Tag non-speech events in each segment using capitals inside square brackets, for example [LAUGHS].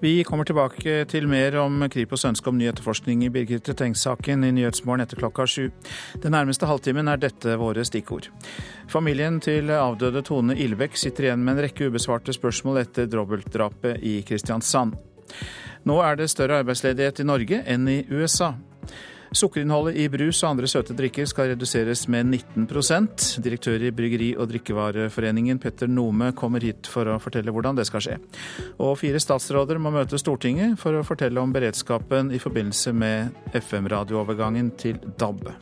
Vi kommer tilbake til mer om Kripos' ønske om ny etterforskning i Birgitte Tengs-saken i Nyhetsmorgen etter klokka sju. Den nærmeste halvtimen er dette våre stikkord. Familien til avdøde Tone Ilbekk sitter igjen med en rekke ubesvarte spørsmål etter dobbeltdrapet i Kristiansand. Nå er det større arbeidsledighet i Norge enn i USA. Sukkerinnholdet i brus og andre søte drikker skal reduseres med 19% Direktør i Bryggeri- og drikkevareforeningen Petter Nome kommer hit for å fortelle hvordan det skal skje. Og fire statsråder må møte Stortinget for å fortelle om beredskapen i forbindelse med FM-radioovergangen til DAB.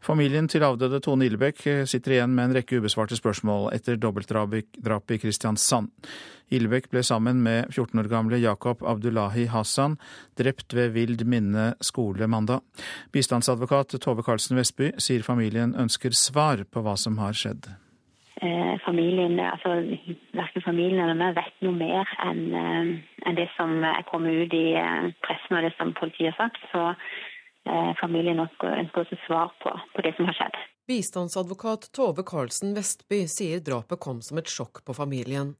Familien til avdøde Tone Illebekk sitter igjen med en rekke ubesvarte spørsmål etter dobbeltdrapet i Kristiansand. Illebekk ble sammen med 14 år gamle Jakob Abdullahi Hassan drept ved Vild minne skole mandag. Bistandsadvokat Tove Karlsen Vestby sier familien ønsker svar på hva som har skjedd. Eh, familien, altså Verken familien eller meg vet noe mer enn enn det som er kommet ut i eh, pressen og det som politiet har sagt. Så Eh, også ønsker også svar på, på det som har skjedd. Bistandsadvokat Tove Karlsen Vestby sier drapet kom som et sjokk på familien.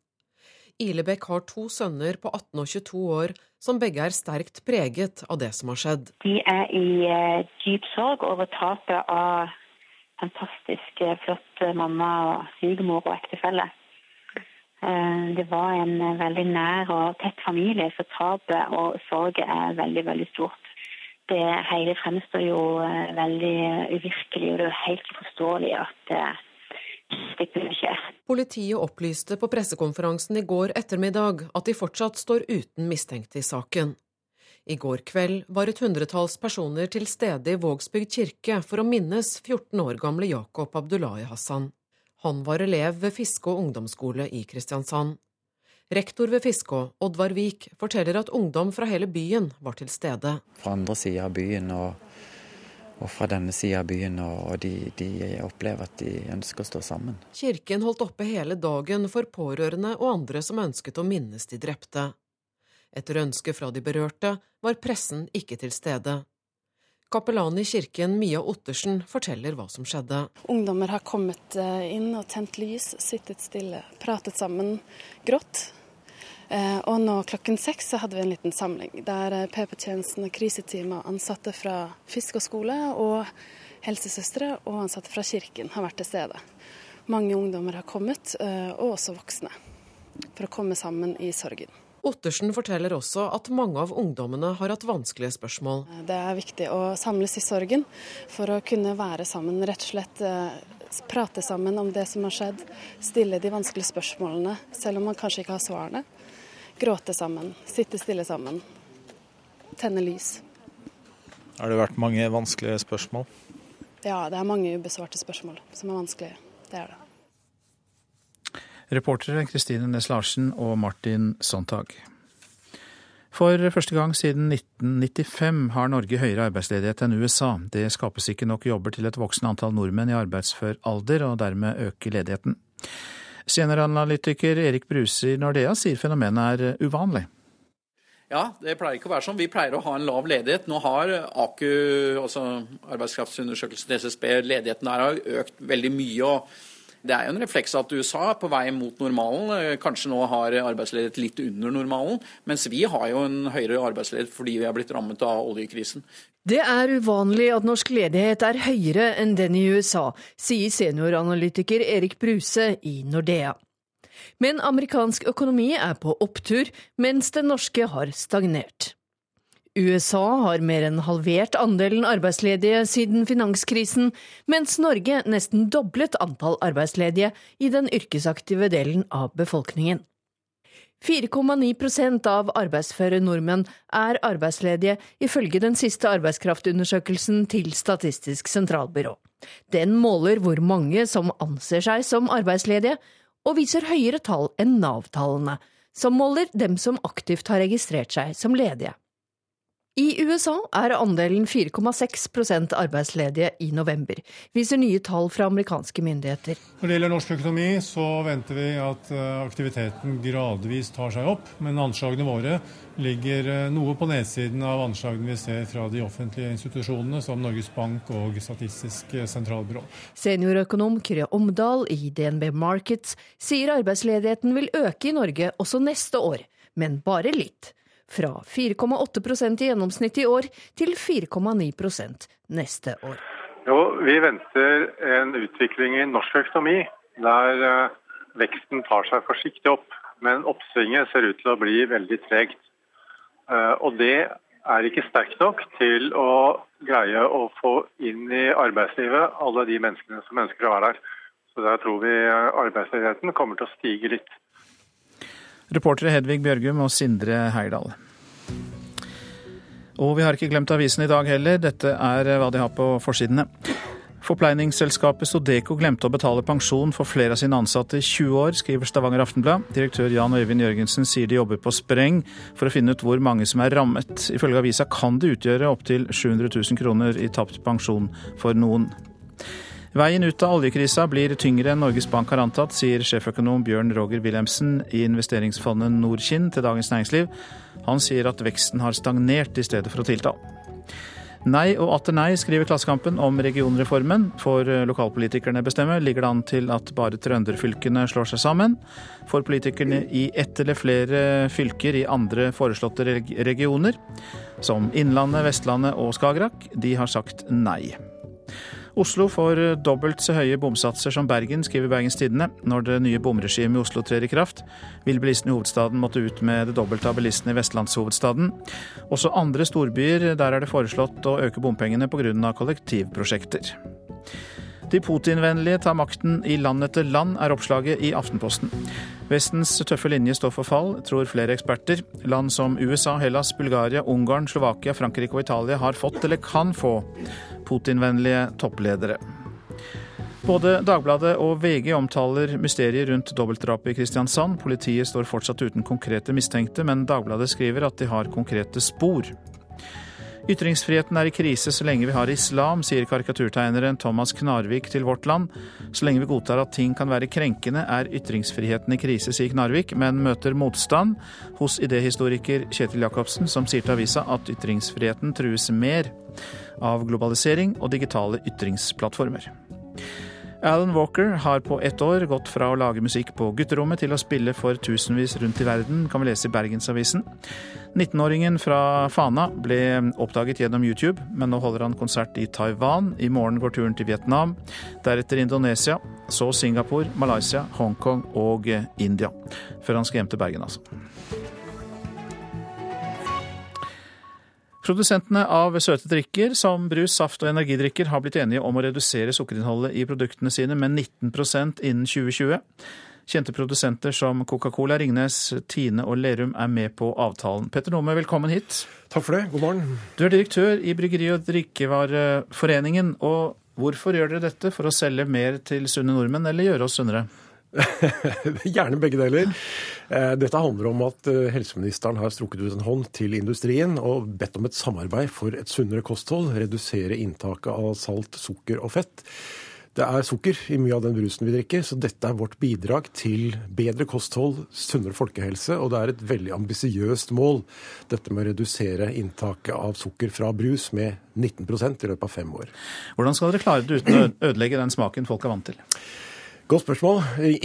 Ilebekk har to sønner på 18 og 22 år som begge er sterkt preget av det som har skjedd. De er i uh, dyp sorg over tapet av fantastisk uh, flott mamma og svigermor og ektefelle. Det var en veldig nær og tett familie, så tapet og sorg er veldig, veldig stort det hele fremstår jo eh, veldig uvirkelig, og det er helt uforståelig at eh, det kunne skje. Politiet opplyste på pressekonferansen i går ettermiddag at de fortsatt står uten mistenkte i saken. I går kveld var et hundretalls personer til stede i Vågsbygd kirke for å minnes 14 år gamle Jakob Abdullahi Hassan. Han var elev ved Fiske og ungdomsskole i Kristiansand. Rektor ved Fiskå, Oddvar Vik, forteller at ungdom fra hele byen var til stede. Fra andre sida av byen og, og, fra denne sida av byen, og de, de, opplever at de ønsker å stå sammen. Kirken holdt oppe hele dagen for pårørende og andre som ønsket å minnes de drepte. Etter ønske fra de berørte var pressen ikke til stede. Kapellan i kirken Mia Ottersen forteller hva som skjedde. Ungdommer har kommet eh, inn og tent lys, sittet stille, pratet sammen, grått. Eh, og nå klokken seks så hadde vi en liten samling der eh, PP-tjenesten og kriseteamet ansatte fra fisk og skole og helsesøstre og ansatte fra kirken har vært til stede. Mange ungdommer har kommet, eh, og også voksne, for å komme sammen i sorgen. Ottersen forteller også at mange av ungdommene har hatt vanskelige spørsmål. Det er viktig å samles i sorgen for å kunne være sammen, rett og slett prate sammen om det som har skjedd. Stille de vanskelige spørsmålene, selv om man kanskje ikke har svarene. Gråte sammen, sitte stille sammen, tenne lys. Har det vært mange vanskelige spørsmål? Ja, det er mange ubesvarte spørsmål som er vanskelige. Det er det. Reportere Kristine Næss Larsen og Martin Sontag. For første gang siden 1995 har Norge høyere arbeidsledighet enn USA. Det skapes ikke nok jobber til et voksende antall nordmenn i arbeidsfør alder, og dermed øker ledigheten. Senioranalytiker Erik Bruse i Nordea sier fenomenet er uvanlig. Ja, det pleier ikke å være sånn. Vi pleier å ha en lav ledighet. Nå har AKU, altså arbeidskraftsundersøkelsen SSB, ledigheten der har økt veldig mye. og det er jo en refleks at USA er på vei mot normalen. Kanskje nå har arbeidsledighet litt under normalen. Mens vi har jo en høyere arbeidsledighet fordi vi er blitt rammet av oljekrisen. Det er uvanlig at norsk ledighet er høyere enn den i USA, sier senioranalytiker Erik Bruse i Nordea. Men amerikansk økonomi er på opptur, mens den norske har stagnert. USA har mer enn halvert andelen arbeidsledige siden finanskrisen, mens Norge nesten doblet antall arbeidsledige i den yrkesaktive delen av befolkningen. 4,9% av arbeidsføre nordmenn er arbeidsledige, ifølge den siste arbeidskraftundersøkelsen til Statistisk sentralbyrå. Den måler hvor mange som anser seg som arbeidsledige, og viser høyere tall enn Nav-tallene, som måler dem som aktivt har registrert seg som ledige. I USA er andelen 4,6% arbeidsledige i november, viser nye tall fra amerikanske myndigheter. Når det gjelder norsk økonomi, så venter vi at eh, aktiviteten gradvis tar seg opp. Men anslagene våre ligger eh, noe på nedsiden av anslagene vi ser fra de offentlige institusjonene, som Norges Bank og Statistisk sentralbyrå. Seniorøkonom Kyrre Omdal i DNB Markets sier arbeidsledigheten vil øke i Norge også neste år, men bare litt fra 4,8% i gjennomsnitt i år til 4,9% neste år. Jo, vi venter en utvikling i norsk økonomi der eh, veksten tar seg forsiktig opp. Men oppsvinget ser ut til å bli veldig tregt. Eh, og det er ikke sterkt nok til å greie å få inn i arbeidslivet alle de menneskene som ønsker å være der. Så der tror vi arbeidsledigheten kommer til å stige litt. Reportere Hedvig Bjørgum og Sindre Heyerdahl. Og vi har ikke glemt avisen i dag heller. Dette er hva de har på forsidene. Forpleiningsselskapet Sodeco glemte å betale pensjon for flere av sine ansatte i 20 år, skriver Stavanger Aftenblad. Direktør Jan Øyvind Jørgensen sier de jobber på spreng for å finne ut hvor mange som er rammet. Ifølge avisa kan det utgjøre opptil 700 000 kroner i tapt pensjon for noen. Veien ut av oljekrisa blir tyngre enn Norges Bank har antatt, sier sjeføkonom Bjørn Roger Wilhelmsen i investeringsfondet Norkinn til Dagens Næringsliv. Han sier at veksten har stagnert i stedet for å tilta. Nei og atter nei, skriver Klassekampen om regionreformen. For lokalpolitikerne bestemmer, ligger det an til at bare trønderfylkene slår seg sammen. For politikerne i ett eller flere fylker i andre foreslåtte regioner, som Innlandet, Vestlandet og Skagerrak, de har sagt nei. Oslo får dobbelt så høye bomsatser som Bergen, skriver Bergens Tidende. Når det nye bomregimet i Oslo trer i kraft, vil bilistene i hovedstaden måtte ut med det dobbelte av bilistene i vestlandshovedstaden. Også andre storbyer, der er det foreslått å øke bompengene pga. kollektivprosjekter. De Putin-vennlige tar makten i land etter land, er oppslaget i Aftenposten. Vestens tøffe linje står for fall, tror flere eksperter. Land som USA, Hellas, Bulgaria, Ungarn, Slovakia, Frankrike og Italia har fått eller kan få Putin-vennlige toppledere. Både Dagbladet og VG omtaler mysteriet rundt dobbeltdrapet i Kristiansand. Politiet står fortsatt uten konkrete mistenkte, men Dagbladet skriver at de har konkrete spor. Ytringsfriheten er i krise så lenge vi har islam, sier karikaturtegneren Thomas Knarvik til Vårt Land. Så lenge vi godtar at ting kan være krenkende, er ytringsfriheten i krise, sier Knarvik, men møter motstand hos idéhistoriker Kjetil Jacobsen, som sier til avisa at ytringsfriheten trues mer av globalisering og digitale ytringsplattformer. Alan Walker har på ett år gått fra å lage musikk på gutterommet til å spille for tusenvis rundt i verden, kan vi lese i Bergensavisen. 19-åringen fra Fana ble oppdaget gjennom YouTube, men nå holder han konsert i Taiwan. I morgen går turen til Vietnam, deretter Indonesia, så Singapore, Malaysia, Hongkong og India. Før han skal hjem til Bergen, altså. Produsentene av søte drikker som brus, saft og energidrikker har blitt enige om å redusere sukkerinnholdet i produktene sine med 19% innen 2020. Kjente produsenter som Coca-Cola, Ringnes, Tine og Lerum er med på avtalen. Petter Nome, velkommen hit. Takk for det. God morgen. Du er direktør i Bryggeri- og drikkevareforeningen. Og hvorfor gjør dere dette? For å selge mer til sunne nordmenn, eller gjøre oss sunnere? [LAUGHS] Gjerne begge deler. Eh, dette handler om at eh, helseministeren har strukket ut en hånd til industrien og bedt om et samarbeid for et sunnere kosthold, redusere inntaket av salt, sukker og fett. Det er sukker i mye av den brusen vi drikker, så dette er vårt bidrag til bedre kosthold, sunnere folkehelse, og det er et veldig ambisiøst mål, dette med å redusere inntaket av sukker fra brus med 19% i løpet av fem år. Hvordan skal dere klare det uten å ødelegge den smaken folk er vant til? Godt spørsmål.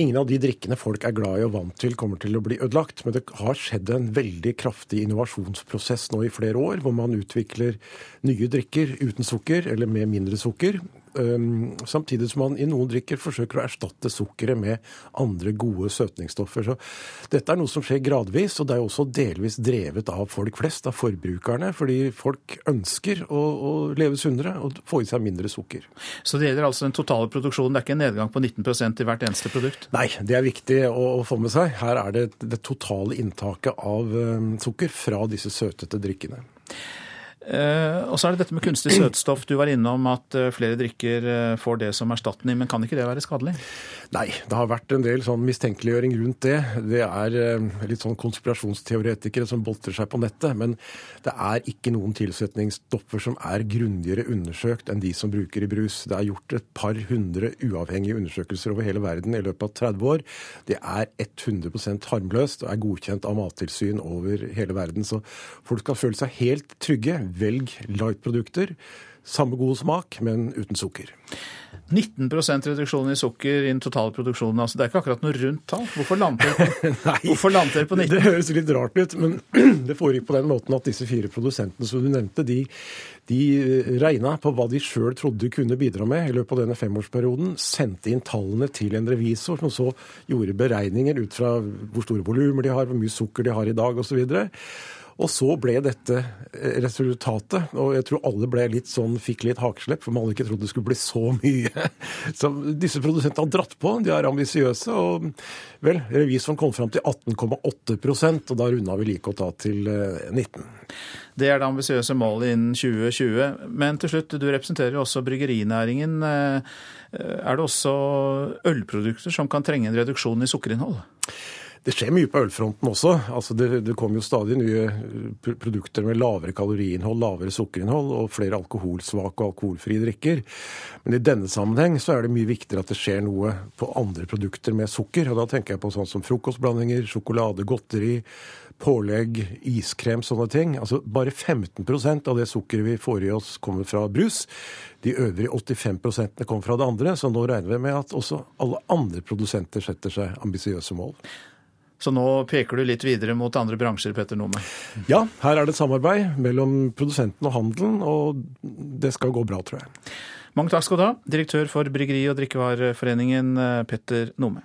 Ingen av de drikkene folk er glad i og vant til, kommer til å bli ødelagt. Men det har skjedd en veldig kraftig innovasjonsprosess nå i flere år, hvor man utvikler nye drikker uten sukker eller med mindre sukker. Samtidig som man i noen drikker forsøker å erstatte sukkeret med andre gode søtningsstoffer. Så dette er noe som skjer gradvis, og det er også delvis drevet av folk flest, av forbrukerne. Fordi folk ønsker å, å leve sunnere og få i seg mindre sukker. Så det gjelder altså den totale produksjonen, det er ikke en nedgang på 19% i hvert eneste produkt? Nei, det er viktig å, å få med seg. Her er det det totale inntaket av sukker fra disse søtete drikkene. Eh, og så er det dette med kunstig søtstoff. Du var innom at eh, flere drikker eh, får det som erstatning, men kan ikke det være skadelig? Nei, det har vært en del sånn mistenkeliggjøring rundt det. Det er eh, litt sånn konspirasjonsteoretikere som boltrer seg på nettet. Men det er ikke noen tilsetningsstoffer som er grundigere undersøkt enn de som bruker i brus. Det er gjort et par hundre uavhengige undersøkelser over hele verden i løpet av 30 år. Det er 100% harmløst og er godkjent av mattilsyn over hele verden. Så folk skal føle seg helt trygge. Velg light-produkter. Samme god smak, men uten sukker. 19% reduksjon i sukker i den totale produksjonen. Altså, det er ikke akkurat noe rundt tall. Hvorfor lander dere på [LAUGHS] 19? Det høres litt rart ut, men [CLEARS THROAT] det foregikk på den måten at disse fire produsentene som du nevnte, de, de regna på hva de sjøl trodde kunne bidra med i løpet av denne femårsperioden. Sendte inn tallene til en revisor, som så gjorde beregninger ut fra hvor store volumer de har, hvor mye sukker de har i dag osv. Og så ble dette eh, resultatet, og jeg tror alle ble litt sånn, fikk litt hakeslepp, for man hadde ikke trodd det skulle bli så mye. [LAUGHS] Så disse produsentene har dratt på, de er ambisiøse. Og vel, revisoren kom fram til 18,8% og da runda vi like å ta til 19 eh, Det er det ambisiøse målet innen 2020. Men til slutt, du representerer jo også bryggerinæringen. Eh, er det også ølprodukter som kan trenge en reduksjon i sukkerinnhold? Det skjer mye på ølfronten også. Altså det, det kommer jo stadig nye produkter med lavere kaloriinnhold, lavere sukkerinnhold og flere alkoholsvake og alkoholfrie drikker. Men i denne sammenheng så er det mye viktigere at det skjer noe på andre produkter med sukker. Og da tenker jeg på sånn som frokostblandinger, sjokolade, godteri, pålegg, iskrem, sånne ting. Altså Bare 15% av det sukkeret vi får i oss, kommer fra brus. De øvrige 85 kommer fra det andre, så nå regner vi med at også alle andre produsenter setter seg ambisiøse mål. Så nå peker du litt videre mot andre bransjer, Petter Nome? Ja, her er det et samarbeid mellom produsenten og handelen, og det skal gå bra, tror jeg. Mange takk skal du ha, direktør for Bryggeri- og drikkevareforeningen, eh, Petter Nome.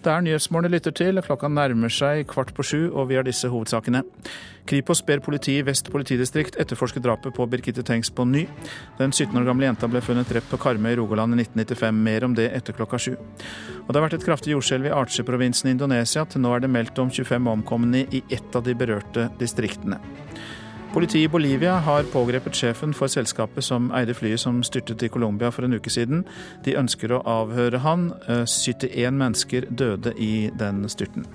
Det er Nyhetsmorgen du lytter til. Klokka nærmer seg kvart på sju, og vi har disse hovedsakene. Kripos ber politiet i Vest politidistrikt etterforske drapet på Birgitte Tengs på ny. Den 17 år gamle jenta ble funnet drept på Karmøy i Rogaland i 1995. Mer om det etter klokka sju. Og det har vært et kraftig jordskjelv i Artsje-provinsen i Indonesia. Til nå er det meldt om 25 omkomne i ett av de berørte distriktene. Politiet i Bolivia har pågrepet sjefen for selskapet som eide flyet som styrtet i Colombia for en uke siden. De ønsker å avhøre han. 71 eh, mennesker døde i den styrten.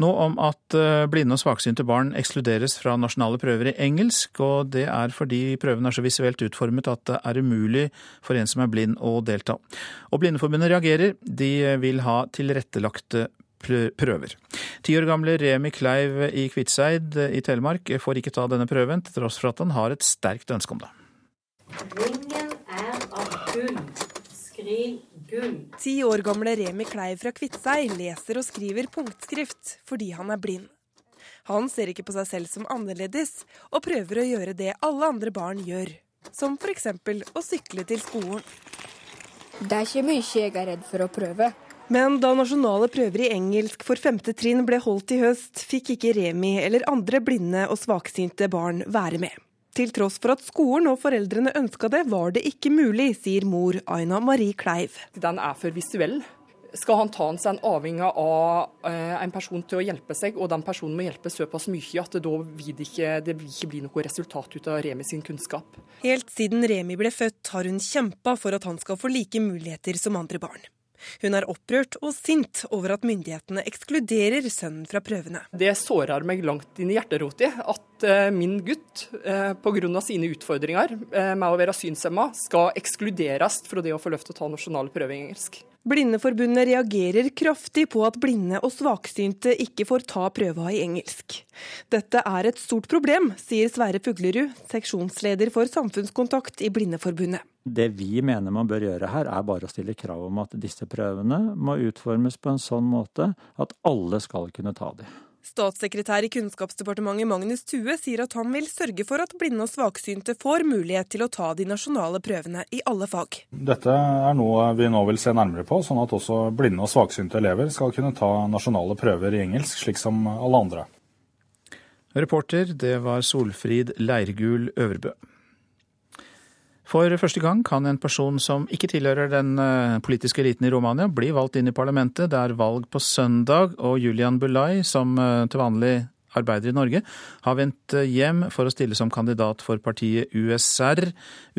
Nå om at eh, blinde og svaksynte barn ekskluderes fra nasjonale prøver i engelsk, og det er fordi prøven er så visuelt utformet at det er umulig for en som er blind å delta. Og Blindeforbundet reagerer. De vil ha tilrettelagte prøver. Ti år gamle Remi Kleiv i Kviteseid i Telemark får ikke ta denne prøven, til tross for at han har et sterkt ønske om det. Ringen er av gull. Skriv gull. Ti år gamle Remi Kleiv fra Kviteseid leser og skriver punktskrift fordi han er blind. Han ser ikke på seg selv som annerledes, og prøver å gjøre det alle andre barn gjør. Som f.eks. å sykle til skolen. Det er ikke mye jeg er redd for å prøve. Men da nasjonale prøver i engelsk for femte trinn ble holdt i høst, fikk ikke Remi eller andre blinde og svaksynte barn være med. Til tross for at skolen og foreldrene ønska det, var det ikke mulig, sier mor Aina Marie Kleiv. Den er for visuell. Skal han ta seg en avhengig av eh, en person til å hjelpe seg, og den personen må hjelpe såpass mye at det da vil det ikke, det vil ikke bli noe resultat ut av Remi sin kunnskap. Helt siden Remi ble født, har hun kjempa for at han skal få like muligheter som andre barn. Hun er opprørt og sint over at myndighetene ekskluderer sønnen fra prøvene. Det sårer meg langt inn i hjerterota at eh, min gutt eh, pga. sine utfordringer eh, med å være synshemma skal ekskluderes fra det å få lov til å ta nasjonale prøver i engelsk. Blindeforbundet reagerer kraftig på at blinde og svaksynte ikke får ta prøva i engelsk. Dette er et stort problem, sier Sverre Fuglerud, seksjonsleder for samfunnskontakt i Blindeforbundet. Det vi mener man bør gjøre her, er bare å stille krav om at disse prøvene må utformes på en sånn måte at alle skal kunne ta dem. Statssekretær i Kunnskapsdepartementet Magnus Thue sier at han vil sørge for at blinde og svaksynte får mulighet til å ta de nasjonale prøvene i alle fag. Dette er noe vi nå vil se nærmere på, sånn at også blinde og svaksynte elever skal kunne ta nasjonale prøver i engelsk, slik som alle andre. Reporter, det var Solfrid Leirgul Øvrebø. For første gang kan en person som ikke tilhører den eh, politiske eliten i Romania, bli valgt inn i parlamentet. Det er valg på søndag, og Julian Bulai, som eh, til vanlig arbeider i Norge, har vendt hjem for å stille som kandidat for partiet USR,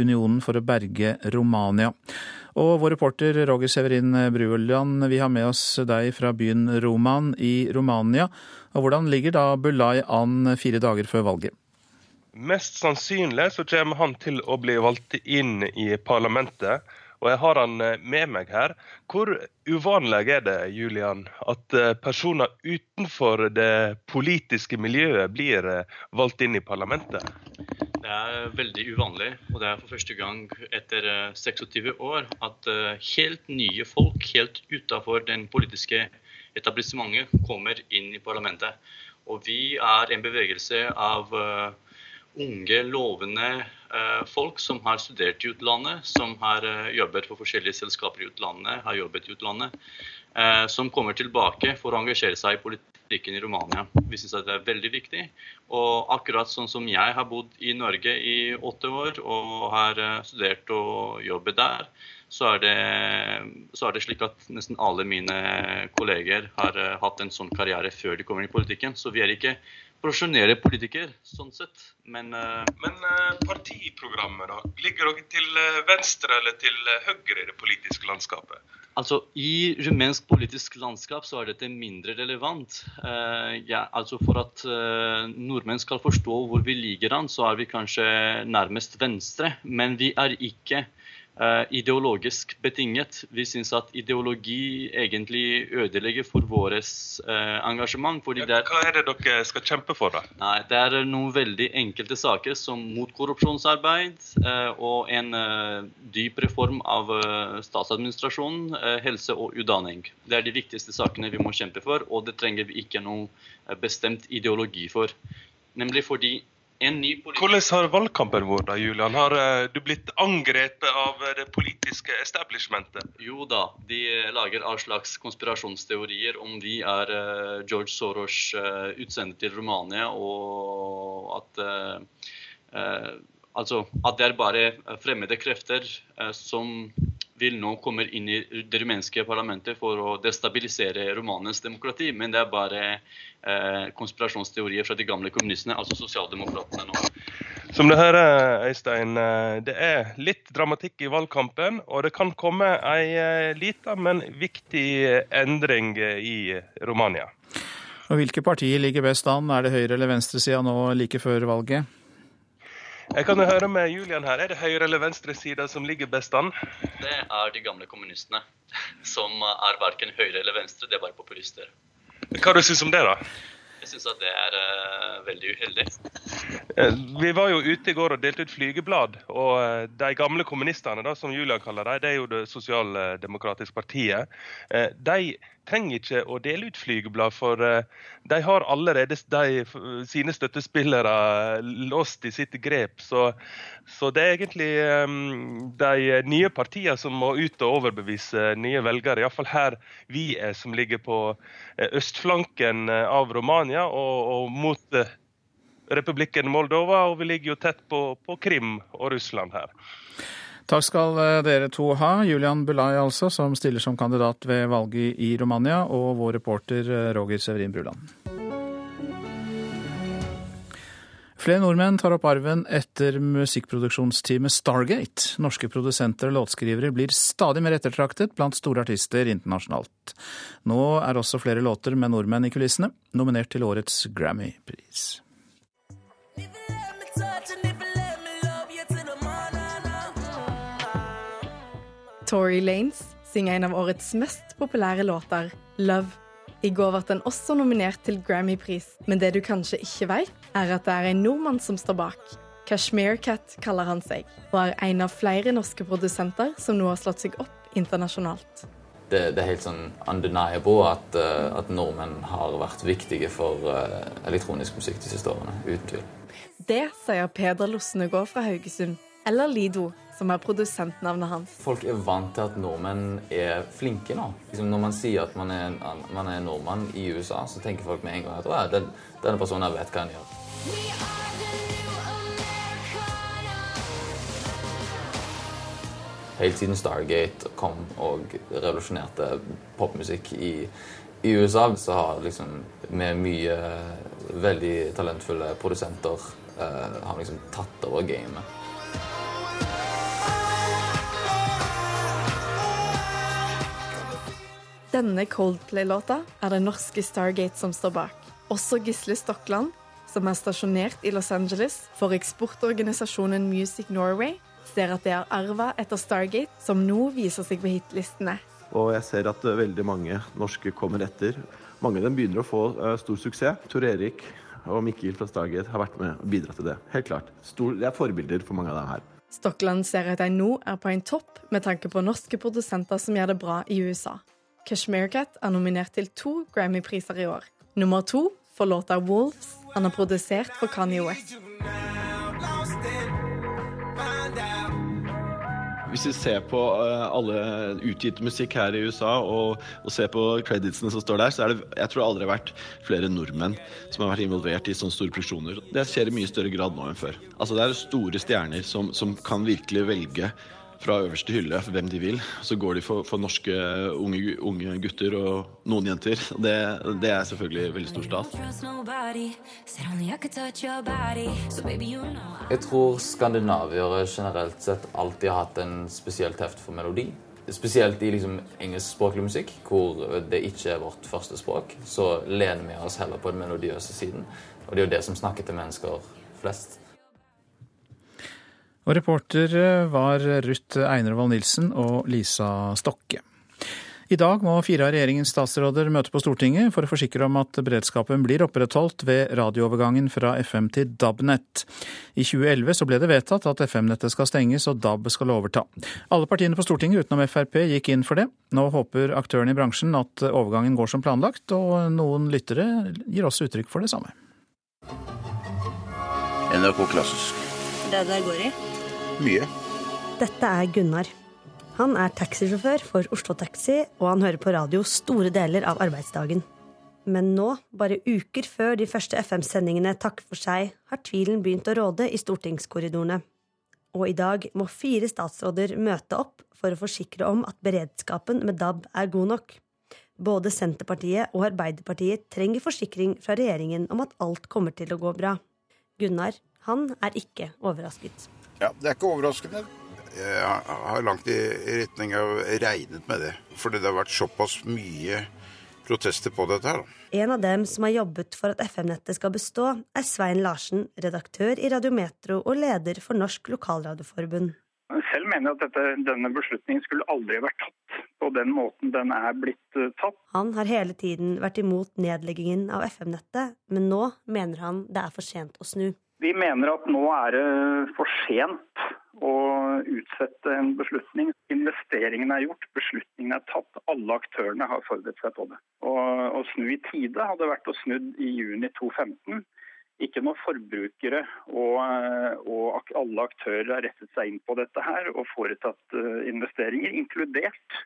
Unionen for å berge Romania. Og vår reporter Roger Severin Brueland, vi har med oss deg fra byen Roman i Romania. Og hvordan ligger da Bulai an fire dager før valget? Mest sannsynlig så kommer han til å bli valgt inn i parlamentet. Og jeg har han med meg her. Hvor uvanlig er det Julian, at personer utenfor det politiske miljøet blir valgt inn i parlamentet? Det er veldig uvanlig, og det er for første gang etter 26 eh, år at eh, helt nye folk helt utenfor den politiske etablissementet kommer inn i parlamentet. Og vi er en bevegelse av uh, unge, lovende uh, folk som har studert i utlandet, som har uh, jobbet for forskjellige selskaper i utlandet, har jobbet i utlandet, som kommer tilbake for å engasjere seg i politikken i Romania. Vi syns det er veldig viktig. Og akkurat sånn som jeg har bodd i Norge i åtte år og har eh, studert og jobbet der, så er, det, så er det slik at nesten alle mine kolleger har eh, hatt en sånn karriere før de kommer i politikken. Så vi er ikke profesjonelle politikere, sånn sett. Men, uh... Men uh, partiprogrammet, da? Ligger dere til venstre eller til høyre i det politiske landskapet? Altså, I rumensk politisk landskap så er dette mindre relevant. Uh, ja, altså For at nordmenn skal forstå hvor vi ligger an, så er vi kanskje nærmest venstre. Men vi er ikke Eh, ideologisk betinget. Vi syns at ideologi egentlig ødelegger for vårt uh, engasjement. Ja, hva er det dere skal kjempe for, da? Nei, Det er noen veldig enkelte saker som mot korrupsjonsarbeid og en dyp reform av statsadministrasjonen, helse og utdanning. Det er de viktigste sakene vi må kjempe for, og det trenger vi ikke noe bestemt ideologi for. Nemlig fordi hvordan har valgkampen vært, da, Julian? Har uh, du blitt angrepet av uh, det politiske establishmentet? Jo da, de lager all slags konspirasjonsteorier om vi er George Soros utsender til Romania, og at Altså at det er bare fremmede krefter som vil nå komme inn i det rumenske parlamentet for å destabilisere romanens demokrati. Men det er bare eh, konspirasjonsteorier fra de gamle kommunistene, altså sosialdemokratene nå. Som du hører, Øystein, eh, det er litt dramatikk i valgkampen. Og det kan komme ei eh, lita, men viktig endring i Romania. Og Hvilke partier ligger best an? Er det høyre- eller venstresida nå like før valget? Jeg kan jo høre med Julian her. Er det høyre- eller venstresida som ligger best an? Det er de gamle kommunistene, som er verken høyre eller venstre, det er bare populister. Hva du syns du om det, da? Jeg syns at det er uh, veldig uheldig. Eh, vi var jo ute i går og delte ut flygeblad. Og eh, de gamle kommunistene, da, som Julia kaller dem, det er jo Det sosialdemokratiske partiet. De trenger ikke å dele ut flygeblad, for de har allerede de, sine støttespillere låst i sitt grep. Så, så det er egentlig um, de nye partiene som må ut og overbevise nye velgere. Iallfall her vi er, som ligger på østflanken av Romania og, og mot republikken Moldova, og vi ligger jo tett på, på Krim og Russland her. Takk skal eh, dere to ha. Julian Bulai, altså, som stiller som kandidat ved valget i Romania, og vår reporter eh, Roger Severin Bruland. Flere nordmenn tar opp arven etter musikkproduksjonsteamet Stargate. Norske produsenter og låtskrivere blir stadig mer ettertraktet blant store artister internasjonalt. Nå er også flere låter med nordmenn i kulissene nominert til årets Grammy-pris. Tory Lanes synger en av årets mest populære låter, 'Love'. I går ble den også nominert til Grammy-pris, men det du kanskje ikke vet, er at det er en nordmann som står bak. Kashmir Cat kaller han seg, og er en av flere norske produsenter som nå har slått seg opp internasjonalt. Det, det er helt sånn undeniable at, uh, at, nordmenn har vært viktige for uh, elektronisk musikk de siste årene. Uten tvil. Det sier Peder Losnegård fra Haugesund, eller Lido, som er produsentnavnet hans. Folk er vant til at nordmenn er flinke nå. Liksom når man sier at man er, man er, nordmann i USA, så tenker folk med en gang at å, den, denne personen vet hva han gjør. Helt siden Stargate kom og revolusjonerte popmusikk i, I USA så har liksom med mye veldig talentfulle produsenter eh, har liksom tatt over gamet. Denne Coldplay-låta er det norske Stargate som står bak. Også Gisle Stokland, som er stasjonert i Los Angeles for eksportorganisasjonen Music Norway, ser at det er arva etter Stargate, som nå viser seg på hitlistene. Og jeg ser at veldig mange norske kommer etter. Mange av dem begynner å få uh, stor suksess. Tor Erik og Mikkel fra Stargate har vært med og bidratt til det. Helt klart. Stor, det er forbilder for mange av dem her. Stokland ser at de nå er på en topp med tanke på norske produsenter som gjør det bra i USA. Kashmir Cat er nominert til to Grammy-priser i år. Nummer to for låta 'Wolves'. Han har produsert for Kanye West. Hvis vi ser på uh, alle utgitt musikk her i USA og, og ser på creditsene som står der, så er det jeg tror aldri vært flere nordmenn som har vært involvert i sånne store produksjoner. Det skjer i mye større grad nå enn før. Altså Det er store stjerner som, som kan virkelig velge fra øverste hylle hvem de vil. Så går de for, for norske unge, unge, gutter og noen jenter. Det, det er selvfølgelig veldig stor stas. Jeg tror skandinaviere generelt sett alltid har hatt en spesiell teft for melodi. Spesielt i liksom engelskspråklig musikk, hvor det ikke er vårt første språk, så lener vi oss heller på den melodiøse siden. Og det er jo det som snakker til mennesker flest. Og reporter var Ruth Einervold Nilsen og Lisa Stokke. I dag må fire av regjeringens statsråder møte på Stortinget for å forsikre om at beredskapen blir opprettholdt ved radioovergangen fra FM til DAB-nett. I 2011 så ble det vedtatt at FM-nettet skal stenges og DAB skal overta. Alle partiene på Stortinget utenom Frp gikk inn for det. Nå håper aktørene i bransjen at overgangen går som planlagt, og noen lyttere gir også uttrykk for det samme. NRK Klassisk. Det det går i? Mye. Dette er Gunnar. Han er taxisjåfør for Oslo Taxi, og han hører på radio store deler av arbeidsdagen. Men nå, bare uker før de første FM-sendingene takker for seg, har tvilen begynt å råde i stortingskorridorene. Og i dag må fire statsråder møte opp for å forsikre om at beredskapen med DAB er god nok. Både Senterpartiet og Arbeiderpartiet trenger forsikring fra regjeringen om at alt kommer til å gå bra. Gunnar, han er ikke overrasket. Ja, Det er ikke overraskende. Jeg har langt i retning av regnet med det. Fordi det har vært såpass mye protester på dette her. En av dem som har jobbet for at FM-nettet skal bestå, er Svein Larsen, redaktør i Radiometro og leder for Norsk Lokalradioforbund. Selv mener jeg at dette, denne beslutningen skulle aldri vært tatt på den måten den er blitt uh, tatt. Han har hele tiden vært imot nedleggingen av FM-nettet, men nå mener han det er for sent å snu. Vi mener at nå er det for sent å utsette en beslutning. Investeringen er gjort, beslutningen er tatt. Alle aktørene har forberedt seg på det. Å snu i tide hadde vært å snudd i juni 2015. Ikke når forbrukere og, og, alle aktører har rettet seg inn på dette her og foretatt eh, investeringer, inkludert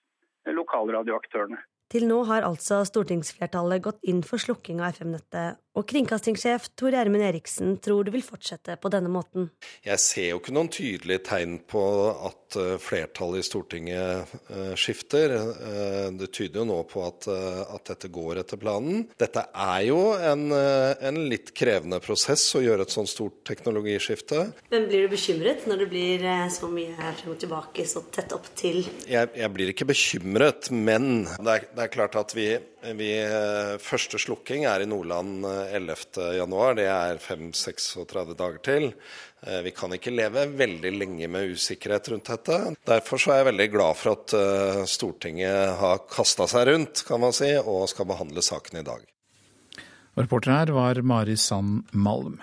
lokalradioaktørene. Til nå har altså stortingsflertallet gått inn for slukking av FM-nettet, og kringkastingssjef Tor Gjermund Eriksen tror det vil fortsette på denne måten. Jeg ser jo ikke noen tydelige tegn på at eh, flertallet i Stortinget eh, skifter. Eh, det tyder jo nå på at, at dette går etter planen. Dette er jo en, en, litt krevende prosess å gjøre et sånt stort teknologiskifte. Men blir du bekymret når det blir så mye her frem og tilbake, så tett opp til Jeg, jeg blir ikke bekymret, men det er, det er klart at vi, vi, Første slukking er i Nordland 11.1. Det er 5-36 dager til. Eh, vi kan ikke leve veldig lenge med usikkerhet rundt dette. Derfor er jeg veldig glad for at eh, Stortinget har kasta seg rundt, kan man si, og skal behandle saken i dag. Reporter her var Mari Sand Malm.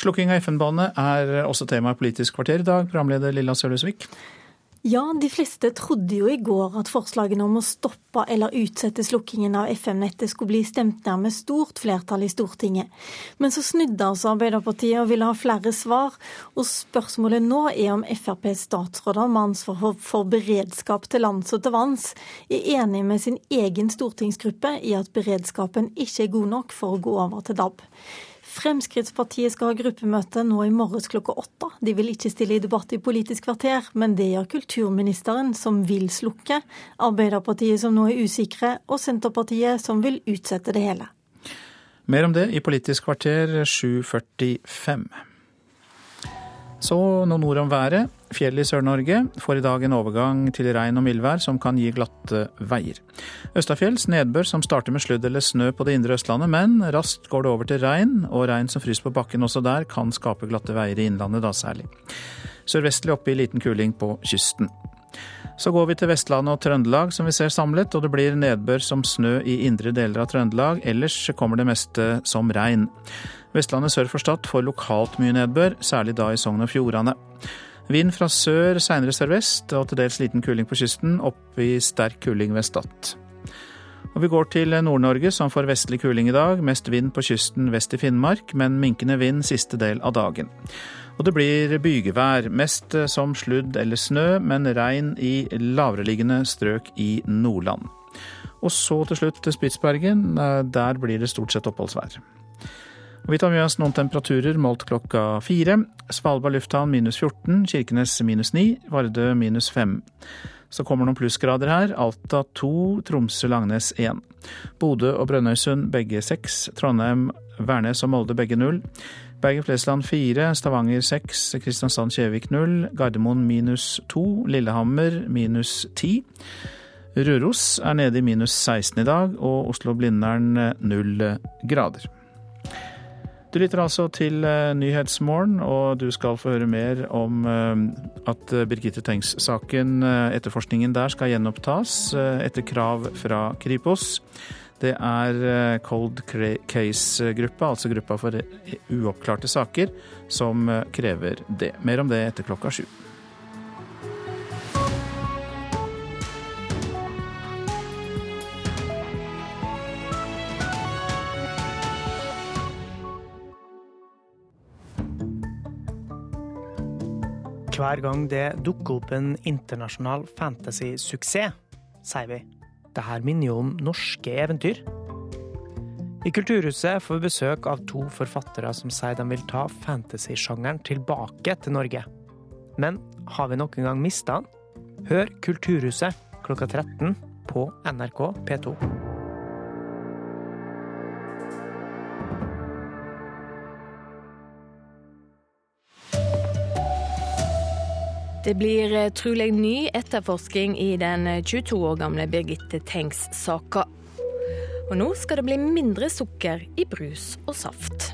Slukking av FN-bane er også tema i Politisk kvarter i dag, programleder Lilla Sølhusvik. Ja, de fleste trodde jo i går at forslagene om å stoppe eller utsette slukkingen av FM-nettet skulle bli stemt ned med stort flertall i Stortinget. Men så snudde altså Arbeiderpartiet og ville ha flere svar. Og spørsmålet nå er om FrPs statsråder med ansvar for beredskap til lands og til vanns er enig med sin egen stortingsgruppe i at beredskapen ikke er god nok for å gå over til DAB. Fremskrittspartiet skal ha gruppemøte nå i morges klokka åtte. De vil ikke stille i debatt i Politisk kvarter, men det gjør kulturministeren, som vil slukke, Arbeiderpartiet som nå er usikre, og Senterpartiet som vil utsette det hele. Mer om det i Politisk kvarter 7.45. Så noen ord om været. Fjell i Sør-Norge får i dag en overgang til regn og mildvær som kan gi glatte veier. Østafjells nedbør som starter med sludd eller snø på det indre Østlandet, men raskt går det over til regn, og regn som fryser på bakken også der kan skape glatte veier i innlandet da særlig. Sørvestlig oppe i liten kuling på kysten. Så går vi til Vestlandet og Trøndelag som vi ser samlet, og det blir nedbør som snø i indre deler av Trøndelag. Ellers kommer det meste som regn. Vestlandet sør for Stad får lokalt mye nedbør, særlig da i Sogn og Fjordane. Vind fra sør, seinere sørvest, og til dels liten kuling på kysten, opp i sterk kuling ved Stad. Og Vi går til Nord-Norge, som får vestlig kuling i dag. Mest vind på kysten vest i Finnmark, men minkende vind siste del av dagen. Og det blir bygevær, mest som sludd eller snø, men regn i lavereliggende strøk i Nordland. Og så til slutt Spitsbergen. Der blir det stort sett oppholdsvær. Vi tar med oss noen temperaturer målt klokka fire. Svalbard lufthavn minus 14, Kirkenes minus 9, Vardø minus 5. Så kommer noen plussgrader her. Alta 2, Tromsø-Langnes 1. Bodø og Brønnøysund begge 6. Trondheim, Værnes og Molde begge 0. Bergen-Flesland 4, Stavanger 6, Kristiansand-Kjevik 0. Gardermoen minus 2, Lillehammer minus 10. Røros er nede i minus 16 i dag, og Oslo-Blindern 0 grader. Du lytter altså til eh, Nyhetsmorgen, og du skal få høre mer om eh, at Birgitte Tengs-saken, eh, etterforskningen der, skal gjenopptas etter krav fra Kripos. Det er Cold Case-gruppa, altså gruppa for uoppklarte saker, som krever det. Mer om det etter klokka sju. Hver gang det dukker opp en internasjonal fantasy-suksess, sier vi. Det her minner jo om norske eventyr. I Kulturhuset får vi besøk av to forfattere som sier de vil ta fantasy-sjangeren tilbake til Norge. Men har vi noen gang mista den? Hør Kulturhuset klokka 13 på NRK P2. Det blir eh, trolig ny etterforsking i den 22 eh, år gamle Birgitte Tengs-saka. Og nå skal det bli mindre sukker i brus og saft.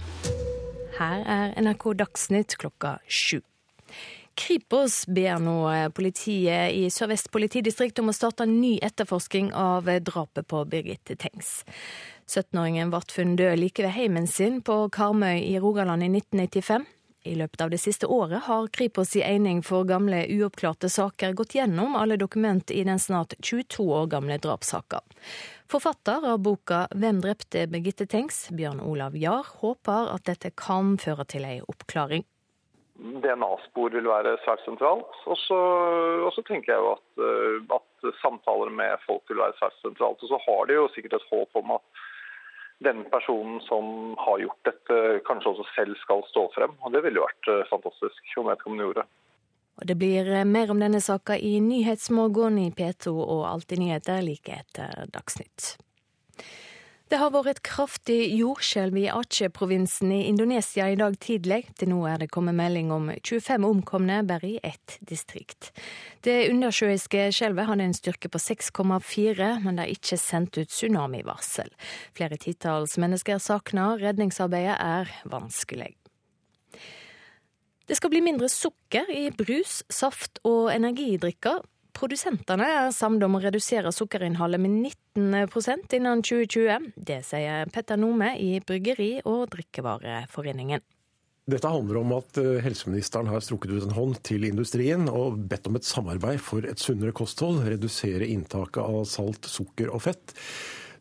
Her er NRK Dagsnytt klokka sju. Kripos ber nå eh, politiet i Sør-Vest politidistrikt om å starte en ny etterforsking av drapet på Birgitte Tengs. 17-åringen ble funnet død like ved heimen sin på Karmøy i Rogaland i 1995. I løpet av det siste året har Kripos i Eining for gamle uoppklarte saker gått gjennom alle dokument i den snart 22 år gamle drapssaka. Forfatter av boka Hvem drepte Birgitte Tengs, Bjørn Olav Jahr, håper at dette kan føre til ei oppklaring. DNA-spor vil være svært sentralt. Og så tenker jeg jo at, eh, at, samtaler med folk vil være svært sentralt. Og så har de jo sikkert et håp om at den personen som har gjort dette, kanskje også selv skal stå frem. Og Det ville jo vært eh, fantastisk om vedkommende gjorde. Og Det blir eh, mer om denne saka i Nyhetsmorgen i P2 og Alltid nyheter like etter Dagsnytt. Det har vært et kraftig jordskjelv i Aceh-provinsen i Indonesia i dag tidlig. Til nå er det kommet melding om 25 omkomne bare i ett distrikt. Det undersjøiske skjelvet hadde en styrke på 6,4, men det er ikke sendt ut tsunamivarsel. Flere titalls mennesker er savna. Redningsarbeidet er vanskelig. Det skal bli mindre sukker i brus, saft og energidrikker. Produsentene er samlet om å redusere sukkerinnholdet med 19% innen 2020. Det sier Petter Nome i Bryggeri- og drikkevareforeningen. Dette handler om at eh, helseministeren har strukket ut en hånd til industrien og bedt om et samarbeid for et sunnere kosthold, redusere inntaket av salt, sukker og fett.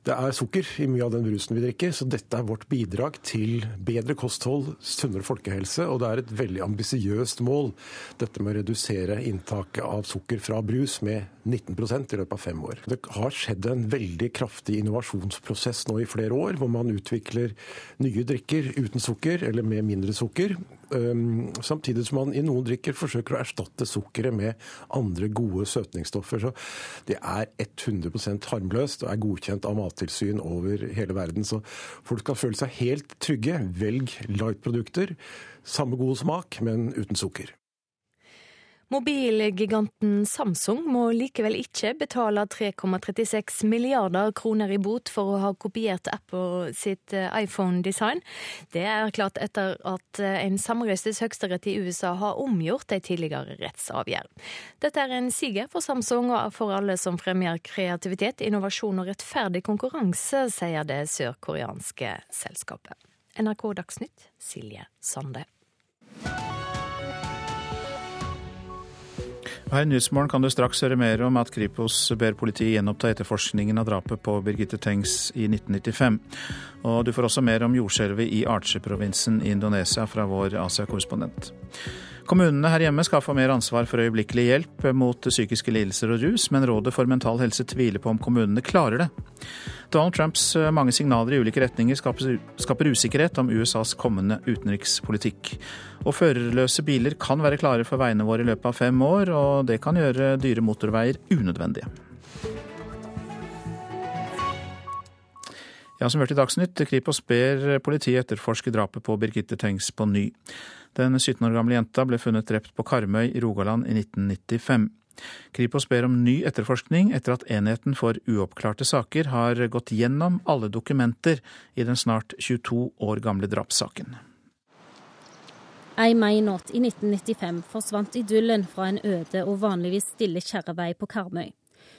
Det er sukker i mye av den brusen vi drikker, så dette er vårt bidrag til bedre kosthold, sunnere folkehelse, og det er et veldig ambisiøst mål, dette med å redusere inntaket av sukker fra brus med 19% i løpet av fem år. Det har skjedd en veldig kraftig innovasjonsprosess nå i flere år, hvor man utvikler nye drikker uten sukker eller med mindre sukker. Samtidig som man i noen drikker forsøker å erstatte sukkeret med andre gode søtningsstoffer. Så det er 100% harmløst og er godkjent av Mattilsyn over hele verden. Så folk skal føle seg helt trygge. Velg light-produkter. Samme god smak, men uten sukker. Mobilgiganten Samsung må likevel ikke betale 3,36 milliarder kroner i bot for å ha kopiert Apple sitt eh, iPhone-design. Det er klart etter at eh, en samrøystes høyesterett i USA har omgjort en tidligere rettsavgjerd. Dette er en siger for Samsung og for alle som fremmer kreativitet, innovasjon og rettferdig konkurranse, sier det sørkoreanske selskapet. NRK Dagsnytt, Silje Sande. Her i Nyhetsmorgen kan du straks høre mer om at Kripos ber politiet gjenoppta etterforskningen av drapet på Birgitte Tengs i 1995. Og du får også mer om jordskjelvet i Aceh-provinsen i Indonesia fra vår Asia-korrespondent. Kommunene her hjemme skal få mer ansvar for øyeblikkelig hjelp mot psykiske lidelser og rus, men Rådet for mental helse tviler på om kommunene klarer det. Donald Trumps eh, mange signaler i ulike retninger skaper usikkerhet om USAs kommende utenrikspolitikk. Og førerløse biler kan være klare for veiene våre i løpet av fem år, og det kan gjøre dyre motorveier unødvendige. Ja, som hørt i Dagsnytt, Kripos ber politiet etterforske drapet på Birgitte Tengs på ny. Den 17 år gamle jenta ble funnet drept på Karmøy i Rogaland i 1995. Kripos ber om ny etterforskning etter at enheten for uoppklarte saker har gått gjennom alle dokumenter i den snart 22 år gamle drapssaken. Ei mainått i 1995 forsvant idyllen fra en øde og vanligvis stille kjerrevei på Karmøy.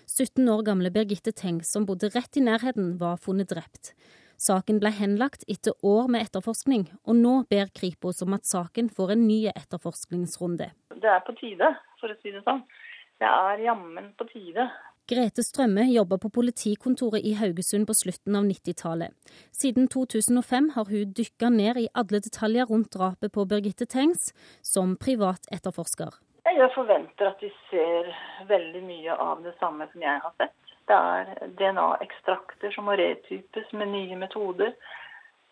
17 år gamle Birgitte Teng, som bodde rett i nærheten, var funnet drept. Saken ble henlagt etter år med etterforskning, og nå ber Kripos om at saken får en ny etterforskningsrunde. Det er på tide, for å si det sånn. Det er jammen på tide. Grete Strømme jobber på politikontoret i Haugesund på slutten av 90-tallet. Siden 2005 har hun dykka ned i alle detaljer rundt drapet på Birgitte Tengs, som privat etterforsker. Jeg forventer at de ser veldig mye av det samme som jeg har sett. Det er DNA-ekstrakter som må retypes med nye metoder.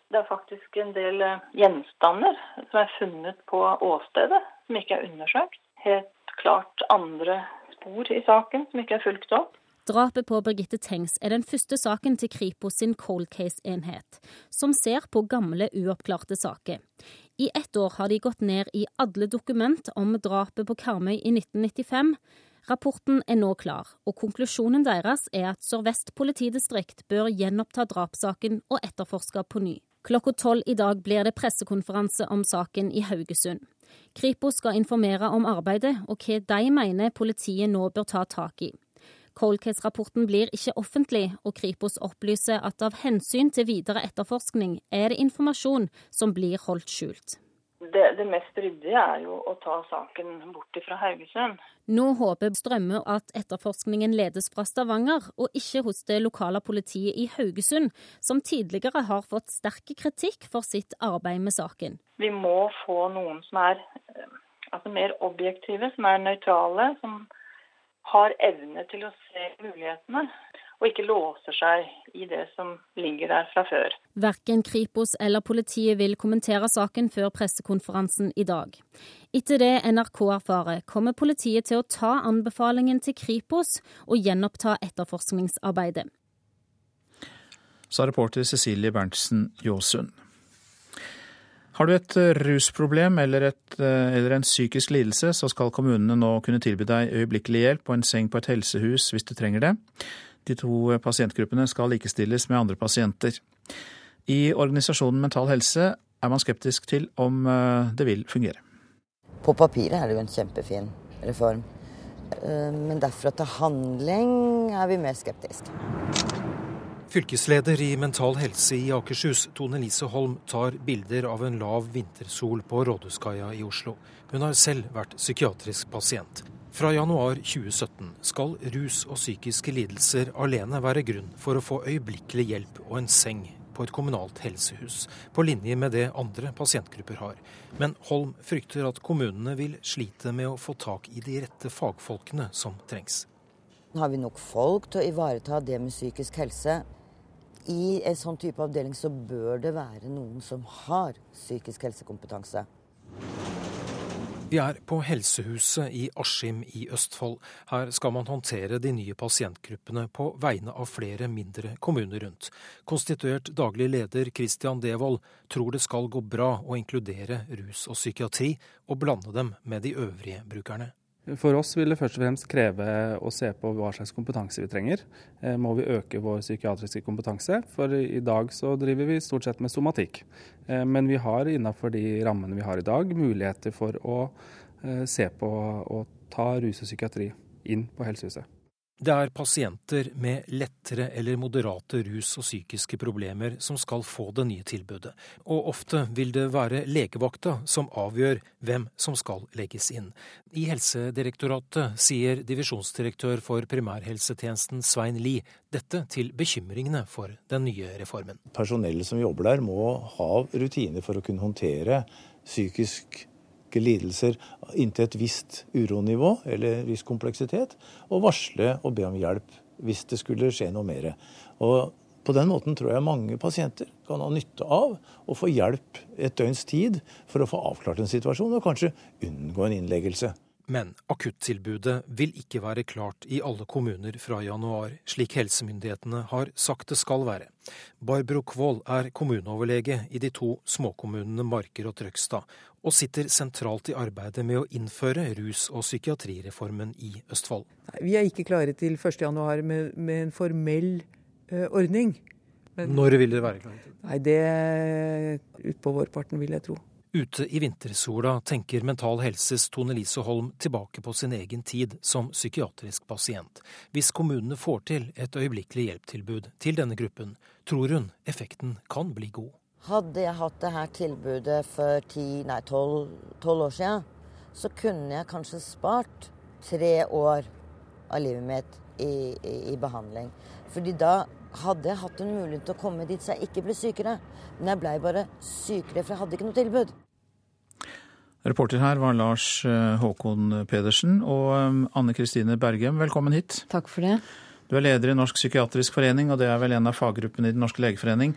Det er faktisk en del eh, gjenstander som er funnet på åstedet, som ikke er undersøkt. Helt klart andre spor i saken som ikke er fulgt opp. Drapet på Birgitte Tengs er den første saken til Kripos sin cold case-enhet, som ser på gamle, uoppklarte saker. I ett år har de gått ned i alle dokument om drapet på Karmøy i 1995, Rapporten er nå klar, og konklusjonen deres er at Sør-Vest politidistrikt bør gjenoppta drapssaken og etterforske på ny. Klokka tolv i dag blir det pressekonferanse om saken i Haugesund. Kripos skal informere om arbeidet og hva de mener politiet nå bør ta tak i. Cold Case-rapporten blir ikke offentlig, og Kripos opplyser at av hensyn til videre etterforskning er det informasjon som blir holdt skjult. Det, det, mest ryddige er jo å ta saken bort fra Haugesund. Nå håper Strømme at etterforskningen ledes fra Stavanger, og ikke hos det lokale politiet i Haugesund, som tidligere har fått sterk kritikk for sitt arbeid med saken. Vi må få noen som er eh, altså mer objektive, som er nøytrale, som har evne til å se mulighetene og ikke låser seg i det som ligger der fra før. Verken Kripos eller politiet vil kommentere saken før pressekonferansen i dag. Etter det NRK erfarer, kommer politiet til å ta anbefalingen til Kripos og gjenoppta etterforskningsarbeidet. Sa reporter Cecilie Berntsen Jåsund. Har du et eh, rusproblem eller, et, eh, eller, en psykisk lidelse, så skal kommunene nå kunne tilby deg øyeblikkelig hjelp og en seng på et helsehus hvis du trenger det. De to pasientgruppene skal likestilles med andre pasienter. I organisasjonen Mental Helse er man skeptisk til om eh, det vil fungere. På papiret er det jo en kjempefin reform. Eh, men derfra til handling er vi mer skeptiske. Fylkesleder i Mental Helse i Akershus, Tone Lise Holm, tar bilder av en lav vintersol på Rådhuskaia i Oslo. Hun har selv vært psykiatrisk pasient. Fra januar 2017 skal rus og psykiske lidelser alene være grunn for å få øyeblikkelig hjelp og en seng på et kommunalt helsehus, på linje med det andre pasientgrupper har. Men Holm frykter at kommunene vil slite med å få tak i de rette fagfolkene som trengs. Har vi nok folk til å ivareta det med psykisk helse? I en sånn type avdeling så bør det være noen som har psykisk helsekompetanse. Vi er på Helsehuset i Askim i Østfold. Her skal man håndtere de nye pasientgruppene på vegne av flere mindre kommuner rundt. Konstituert daglig leder Christian Devold tror det skal gå bra å inkludere rus og psykiatri, og blande dem med de øvrige brukerne. For oss vil det først og fremst kreve å se på hva slags kompetanse vi trenger. Eh, må vi øke vår psykiatriske kompetanse? For i dag så driver vi stort sett med somatikk. Eh, men vi har innenfor de rammene vi har i dag, muligheter for å eh, se på og ta rus og psykiatri inn på helsehuset. Det er pasienter med lettere eller moderate rus- og psykiske problemer som skal få det nye tilbudet, og ofte vil det være legevakta som avgjør hvem som skal legges inn. I Helsedirektoratet sier divisjonsdirektør for primærhelsetjenesten Svein Lie dette til bekymringene for den nye reformen. Personellet som jobber der må ha rutiner for å kunne håndtere psykisk psykiske lidelser inntil et visst uronivå eller viss kompleksitet, og varsle og be om hjelp hvis det skulle skje noe mer. Og på den måten tror jeg mange pasienter kan ha nytte av å få hjelp et døgns tid for å få avklart en situasjon, og kanskje unngå en innleggelse. Men akuttilbudet vil ikke være klart i alle kommuner fra januar, slik helsemyndighetene har sagt det skal være. Barbro Kvål er kommuneoverlege i de to småkommunene Marker og Trøgstad, og sitter sentralt i arbeidet med å innføre rus- og psykiatrireformen i Østfold. Vi er ikke klare til 1.1 med, med en formell uh, ordning. Men, Når vil dere være klare? Nei, Det utpå vårparten, vil jeg tro. Ute i vintersola tenker Mental Helses Tone Lise Holm tilbake på sin egen tid som psykiatrisk pasient. Hvis kommunene får til et øyeblikkelig hjelptilbud til denne gruppen, tror hun effekten kan bli god. Hadde jeg hatt det her tilbudet for tolv år siden, så kunne jeg kanskje spart tre år av livet mitt i, i, i behandling. Fordi da hadde jeg hatt en mulighet til å komme dit så jeg ikke ble sykere. Men jeg blei bare sykere, for jeg hadde ikke noe tilbud. Reporter her var Lars eh, Håkon Pedersen. Og eh, Anne Kristine Bergem, velkommen hit. Takk for det. Du er leder i Norsk psykiatrisk forening, og det er vel en av faggruppene i Den norske legeforening.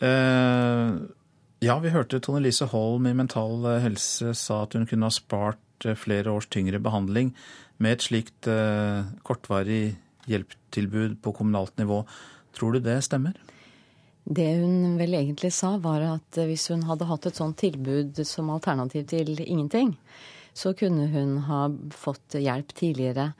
Eh, ja, vi hørte Tone Lise Holm i Mental Helse sa at hun kunne ha spart flere års tyngre behandling med et slikt kortvarig hjelptilbud på kommunalt nivå. Tror du det stemmer? Det hun vel egentlig sa, var at hvis hun hadde hatt et sånt tilbud som alternativ til ingenting, så kunne hun ha fått hjelp tidligere.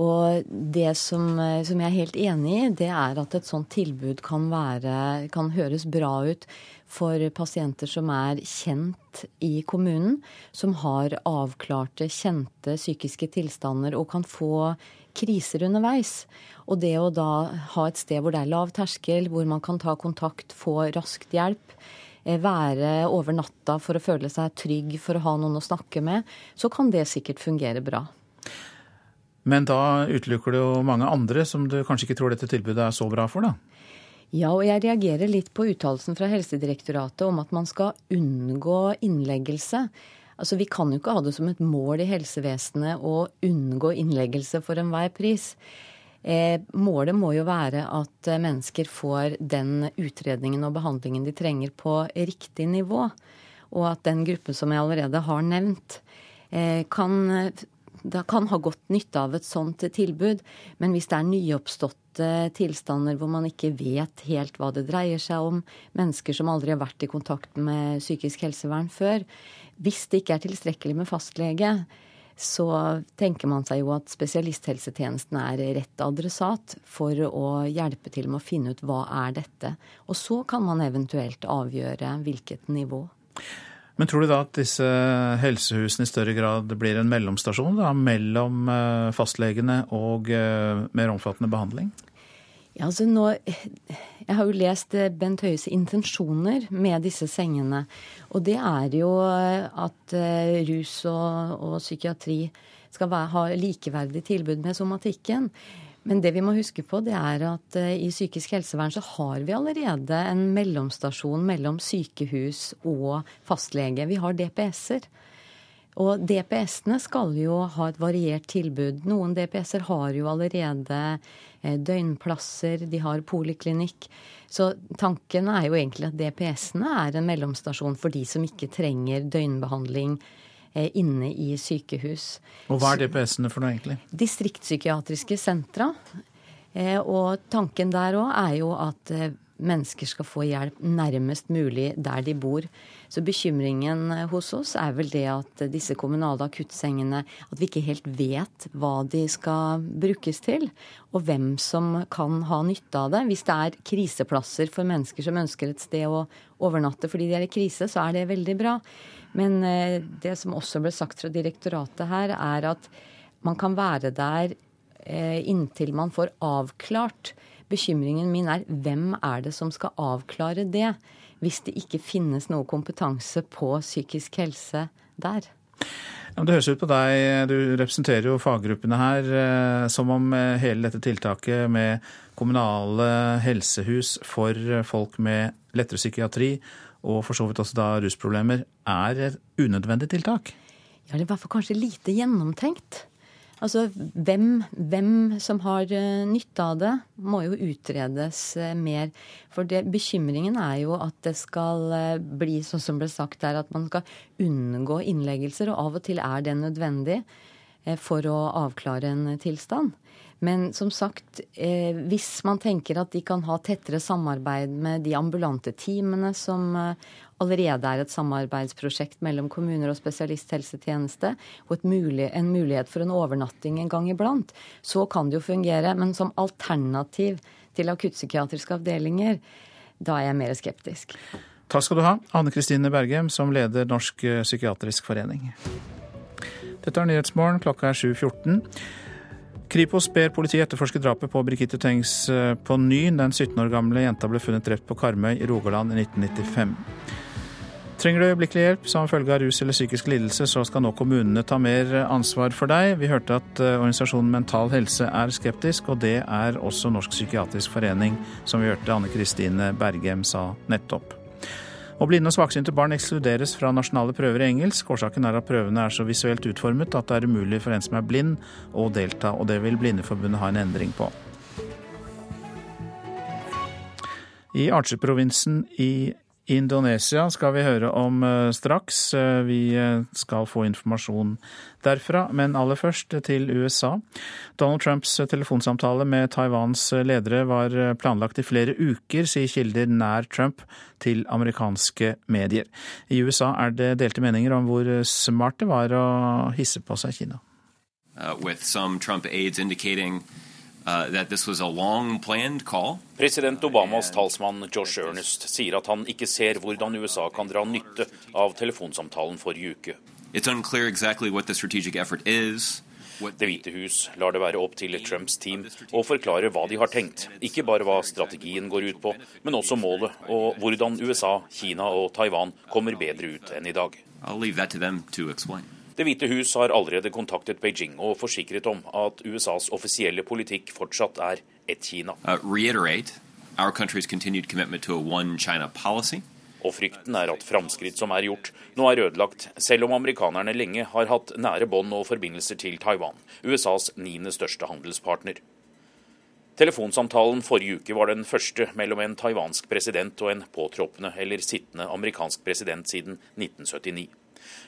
Og det som, som jeg er helt enig i, det er at et sånt tilbud kan, være, kan høres bra ut for pasienter som er kjent i kommunen, som har avklarte, kjente psykiske tilstander og kan få kriser underveis. Og det å da ha et sted hvor det er lav terskel, hvor man kan ta kontakt, få raskt hjelp, eh, være over natta for å føle seg trygg, for å ha noen å snakke med, så kan det sikkert fungere bra. Men da utelukker det jo mange andre som du kanskje ikke tror dette tilbudet er så bra for, da? Ja, og jeg reagerer litt på uttalelsen fra Helsedirektoratet om at man skal unngå innleggelse. Altså, Vi kan jo ikke ha det som et mål i helsevesenet å unngå innleggelse for enhver pris. Eh, målet må jo være at eh, mennesker får den utredningen og behandlingen de trenger på riktig nivå. Og at den gruppen som jeg allerede har nevnt, eh, kan, kan ha godt nytte av et sånt tilbud. Men hvis det er nyoppståtte tilstander hvor man ikke vet helt hva det dreier seg om, mennesker som aldri har vært i kontakt med psykisk helsevern før, hvis det ikke er tilstrekkelig med fastlege, så tenker man seg jo at spesialisthelsetjenesten er rett adressat for å hjelpe til med å finne ut hva er dette. Og så kan man eventuelt avgjøre hvilket nivå. Men tror du da at disse helsehusene i større grad blir en mellomstasjon da, mellom eh, fastlegene og eh, mer omfattende behandling? Ja, altså nå, Jeg har jo lest eh, Bent Høies intensjoner med disse sengene. Og det er jo at rus og, og, psykiatri skal være, ha likeverdig tilbud med somatikken. Men det vi må huske på, det er at uh, i psykisk helsevern så har vi allerede en mellomstasjon mellom sykehus og fastlege. Vi har DPS-er. Og DPS-ene skal jo ha et variert tilbud. Noen DPS-er har jo allerede eh, døgnplasser, de har poliklinikk. Så tanken er jo egentlig at DPS-ene er en mellomstasjon for de som ikke trenger døgnbehandling eh, inne i sykehus. Og hva er DPS-ene for noe, egentlig? Distriktspsykiatriske sentra. Eh, og tanken der òg er jo at mennesker skal få hjelp nærmest mulig der de bor. Så bekymringen hos oss er vel det at disse kommunale akuttsengene At vi ikke helt vet hva de skal brukes til, og hvem som kan ha nytte av det. Hvis det er kriseplasser for mennesker som ønsker et sted å overnatte fordi de er i krise, så er det veldig bra. Men eh, det som også ble sagt fra direktoratet her, er at man kan være der eh, inntil man får avklart. Bekymringen min er hvem er det som skal avklare det? hvis det ikke finnes noe kompetanse på psykisk helse der. Ja, det høres ut på deg, du representerer jo faggruppene her, eh, som om hele dette tiltaket med kommunale helsehus for folk med lettere psykiatri, og for så vidt også da rusproblemer, er et unødvendig tiltak? Ja, det er i hvert fall kanskje lite gjennomtenkt. Altså hvem, hvem, som har uh, nytte av det, må jo utredes uh, mer. For det, bekymringen er jo at det skal uh, bli sånn som ble sagt der, at man skal unngå innleggelser. Og av og til er det nødvendig for å avklare en tilstand. Men som sagt, hvis man tenker at de kan ha tettere samarbeid med de ambulante teamene som allerede er et samarbeidsprosjekt mellom kommuner og spesialisthelsetjeneste, og mulig, en mulighet for en overnatting en gang iblant, så kan det jo fungere. Men som alternativ til akuttpsykiatriske avdelinger, da er jeg mer skeptisk. Takk skal du ha, Anne Kristine Bergem, som leder Norsk psykiatrisk forening. Dette er Nyhetsmorgen, klokka er 7.14. Kripos ber politiet etterforske drapet på Brigitte Tengs eh, på ny. Den 17 år gamle jenta ble funnet drept på Karmøy i Rogaland i 1995. Trenger du øyeblikkelig hjelp som følge av rus eller psykisk lidelse, så skal nå kommunene ta mer ansvar for deg. Vi hørte at eh, organisasjonen Mental Helse er skeptisk, og det er også Norsk psykiatrisk forening, som vi hørte Anne Kristine Bergem sa nettopp. Og blinde og svaksynte barn ekskluderes fra nasjonale prøver i engelsk. Årsaken er at prøvene er så visuelt utformet at det er umulig for en som er blind å delta, og det vil Blindeforbundet ha en endring på. I Aceh-provinsen i Indonesia skal vi høre om eh, straks. Eh, vi eh, skal få informasjon derfra. Men aller først til USA. Donald Trumps telefonsamtale med Taiwans ledere var planlagt i flere uker, sier kilder nær Trump til amerikanske medier. I USA er det delte meninger om hvor smart det var å hisse på seg Kina. Uh, Uh, President Obamas talsmann Josh Ernest sier at han ikke ser hvordan USA kan dra nytte av telefonsamtalen forrige uke. Exactly det hvite hus lar det være opp til Trumps team å forklare hva de har tenkt. Ikke bare hva strategien går ut på, men også målet, og hvordan USA, Kina og Taiwan kommer bedre ut enn i dag. I'll leave that to them to explain. Det hvite hus har allerede kontaktet Beijing og forsikret om at USAs offisielle politikk fortsatt er ett Kina. Uh, og frykten er at framskritt som er gjort, nå er ødelagt, selv om amerikanerne lenge har hatt nære bånd og forbindelser til Taiwan, USAs niende største handelspartner. Telefonsamtalen forrige uke var den første mellom en taiwansk president og en påtroppende eller sittende amerikansk president siden 1979.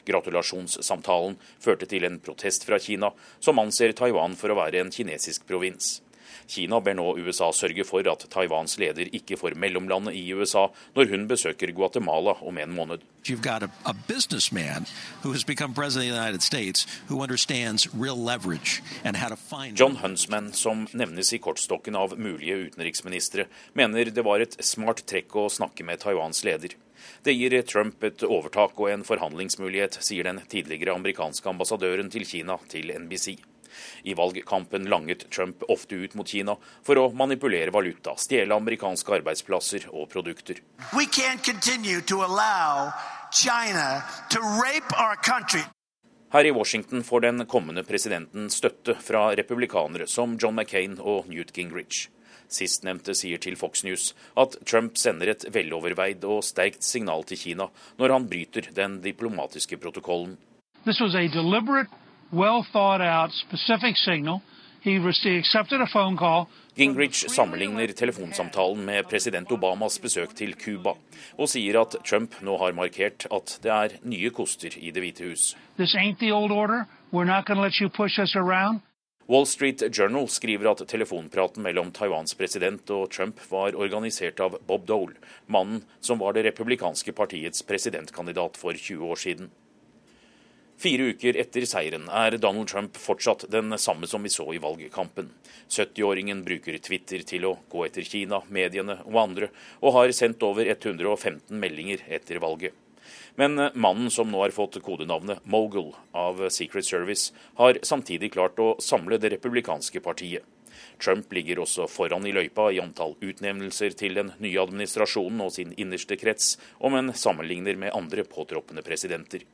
Gratulasjonssamtalen førte til en protest fra Kina, som anser Taiwan for å være en kinesisk provins. Kina ber nå USA sørge for at Taiwans leder ikke får mellomlandet i USA når hun besøker Guatemala om en måned. John Huntsman, som nevnes i kortstokken av mulige utenriksministre, mener det var et smart trekk å snakke med Taiwans leder. Det gir Trump et overtak og en forhandlingsmulighet, sier den tidligere amerikanske ambassadøren til Kina til NBC. I valgkampen langet Trump ofte ut mot Kina for å manipulere valuta, stjele amerikanske arbeidsplasser og produkter. Her i Washington får den kommende presidenten støtte fra republikanere som John McCain og Newt Gingrich. Sistnevnte sier til Fox News at Trump sender et veloverveid og sterkt signal til Kina når han bryter den diplomatiske protokollen. This was a deliberate, well thought out, specific signal. He accepted a phone call Gingrich sammenligner telefonsamtalen med president Obamas besøk til Cuba, og sier at Trump nå har markert at det er nye koster i Det hvite hus. Wall Street Journal skriver at telefonpraten mellom Taiwans president og Trump var organisert av Bob Dole, mannen som var det republikanske partiets presidentkandidat for 20 år siden. Fire uker etter seieren er Donald Trump fortsatt den samme som vi så i valgkampen. 70-åringen bruker Twitter til å gå etter Kina, mediene og andre, og har sendt over 115 meldinger etter valget. Men mannen som nå har fått kodenavnet Mogul av Secret Service, har samtidig klart å samle det republikanske partiet. Trump ligger også foran i løypa i antall utnevnelser til den nye administrasjonen og sin innerste krets, om en sammenligner med andre påtroppende presidenter.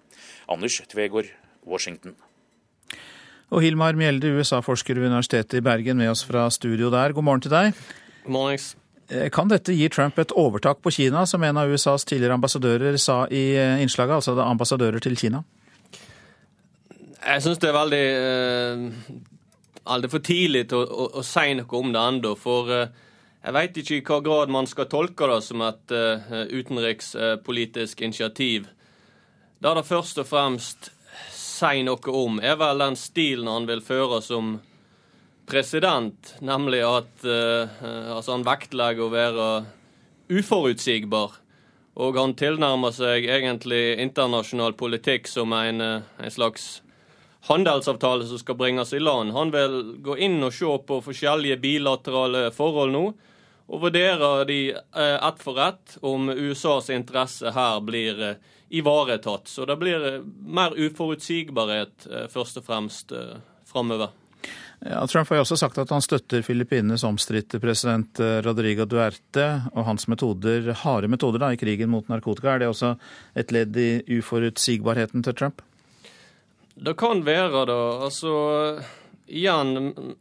Anders Tvegård, Washington. Og Hilmar Mjelde, USA-forsker ved Universitetet i Bergen, med oss fra studio der. God morgen til deg. God morgen. Eh, kan dette gi Trump et overtak på Kina, som en av USAs tidligere ambassadører sa i eh, innslaget, altså ambassadører til Kina? Jeg syns det er veldig eh, for tidlig å, å, å, si noe om det ennå. For uh, jeg veit ikke i hva grad man skal tolke det som et uh, utenrikspolitisk initiativ. Det det først og fremst sier noe om, er vel den stilen han vil føre som president, nemlig at uh, altså han vektlegger å være uforutsigbar. Og han tilnærmer seg egentlig internasjonal politikk som en, en slags handelsavtale som skal bringes i land. Han vil gå inn og se på forskjellige bilaterale forhold nå, og vurdere de eh, ett for ett om USAs interesse her blir eh, ivaretatt. Så det blir eh, mer uforutsigbarhet først og fremst framover. Ja, Trump har jo også sagt at han støtter Filippinenes omstridte president Rodrigo Duerte og hans metoder, harde metoder da, i krigen mot narkotika. Er det også et ledd i uforutsigbarheten til Trump? Det kan være det. Altså, igjen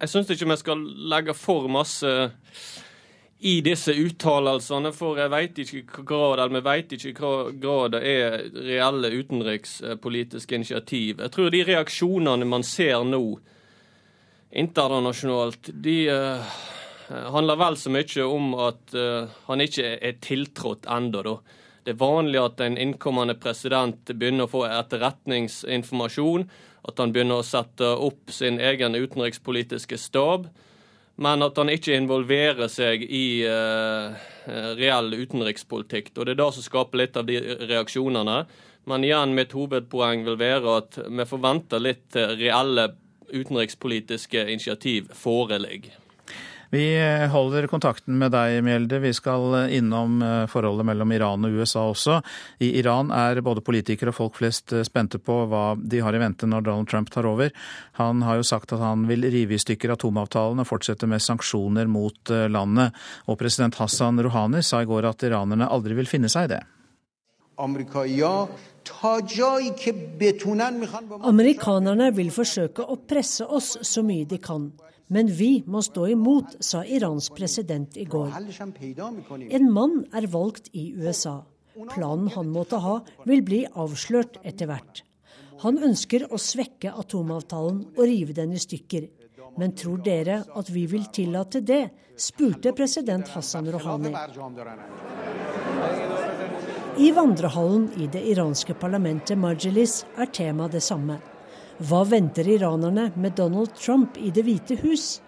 Jeg syns ikke vi skal legge for masse i disse uttalelsene, for jeg vet ikke grad, eller vi vet ikke hva grad det er reelle utenrikspolitiske initiativ. Jeg tror de reaksjonene man ser nå internasjonalt, de uh, handler vel så mye om at uh, han ikke er tiltrådt ennå, da. Det er vanlig at en innkommende president begynner å få etterretningsinformasjon, at han begynner å sette opp sin egen utenrikspolitiske stab, men at han ikke involverer seg i uh, reell utenrikspolitikk. Og Det er det som skaper litt av de reaksjonene. Men igjen, mitt hovedpoeng vil være at vi forventer litt reelle utenrikspolitiske initiativ foreligger. Vi holder kontakten med deg, Mjelde. Vi skal innom eh, forholdet mellom Iran og USA også. I Iran er både politikere og folk flest eh, spente på hva de har i vente når Donald Trump tar over. Han har jo sagt at han vil rive i stykker atomavtalen og fortsette med sanksjoner mot eh, landet. Og president Hassan Rouhani sa i går at iranerne aldri vil finne seg i det. Amerikanerne vil forsøke å presse oss så mye de kan. Men vi må stå imot, sa Irans president i går. En mann er valgt i USA. Planen han måtte ha, vil bli avslørt etter hvert. Han ønsker å svekke atomavtalen og rive den i stykker. Men tror dere at vi vil tillate det? spurte president Hassan Rouhani. I vandrehallen i det iranske parlamentet Majelis er temaet det samme. Hva venter iranerne med Donald Trump i Det hvite hus?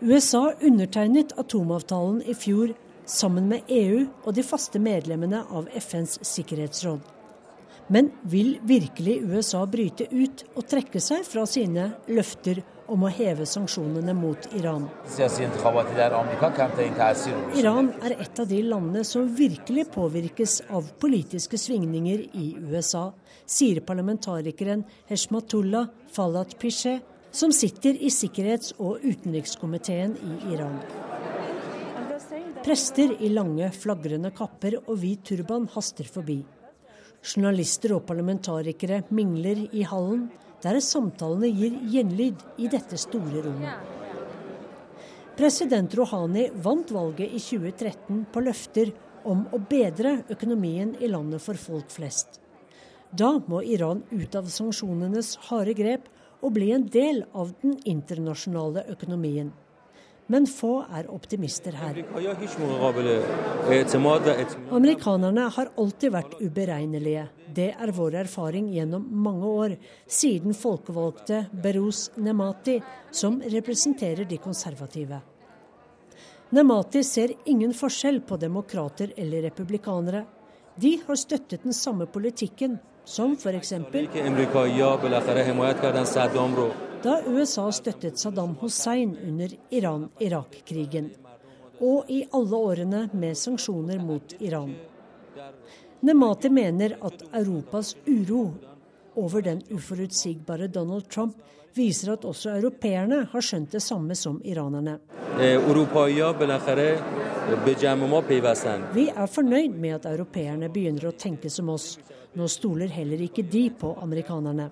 USA undertegnet atomavtalen i fjor sammen med EU og de faste medlemmene av FNs sikkerhetsråd. Men vil virkelig USA bryte ut og trekke seg fra sine løfter om å heve sanksjonene mot Iran. Iran er et av de landene som virkelig påvirkes av politiske svingninger i USA, sier parlamentarikeren Heshmatullah Falat Pisheh, som sitter i sikkerhets- og utenrikskomiteen i Iran. Prester i lange, flagrende kapper og hvit turban haster forbi. Journalister og parlamentarikere mingler i hallen, der samtalene gir gjenlyd i dette store rommet. President Rouhani vant valget i 2013 på løfter om å bedre økonomien i landet for folk flest. Da må Iran ut av sanksjonenes harde grep og bli en del av den internasjonale økonomien. Men få er optimister her. Amerikanerne har alltid vært uberegnelige. Det er vår erfaring gjennom mange år, sier den folkevalgte Beruz Nemati, som representerer de konservative. Nemati ser ingen forskjell på demokrater eller republikanere. De har støttet den samme politikken, som f.eks. da USA støttet Saddam Hussein under Iran-Irak-krigen, og i alle årene med sanksjoner mot Iran. Nemati mener at Europas uro over den uforutsigbare Donald Trump viser at også europeerne har skjønt det samme som iranerne. Vi er fornøyd med at europeerne begynner å tenke som oss. Nå stoler heller ikke de på amerikanerne.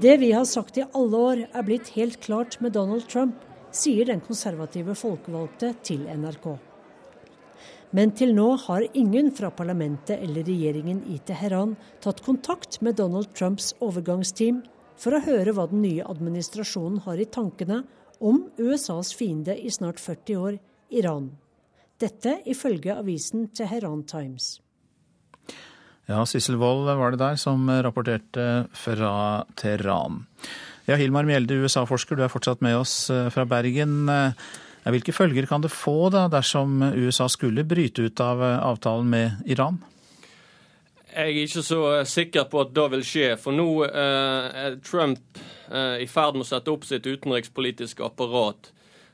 Det vi har sagt i alle år er blitt helt klart med Donald Trump, sier den konservative folkevalgte til NRK. Men til nå har ingen fra parlamentet eller regjeringen i Teheran tatt kontakt med Donald Trumps overgangsteam for å høre hva den nye administrasjonen har i tankene om USAs fiende i snart 40 år, Iran. Dette ifølge avisen Teheran Times. Ja, Sissel Wold var det der som rapporterte fra Teheran. Ja, Hilmar Mjelde, USA-forsker, du er fortsatt med oss eh, fra Bergen. Eh, hvilke følger kan det få da, dersom USA skulle bryte ut av eh, avtalen med Iran? Jeg er ikke så sikker på at det vil skje. For nå er Trump i ferd med å sette opp sitt utenrikspolitiske apparat.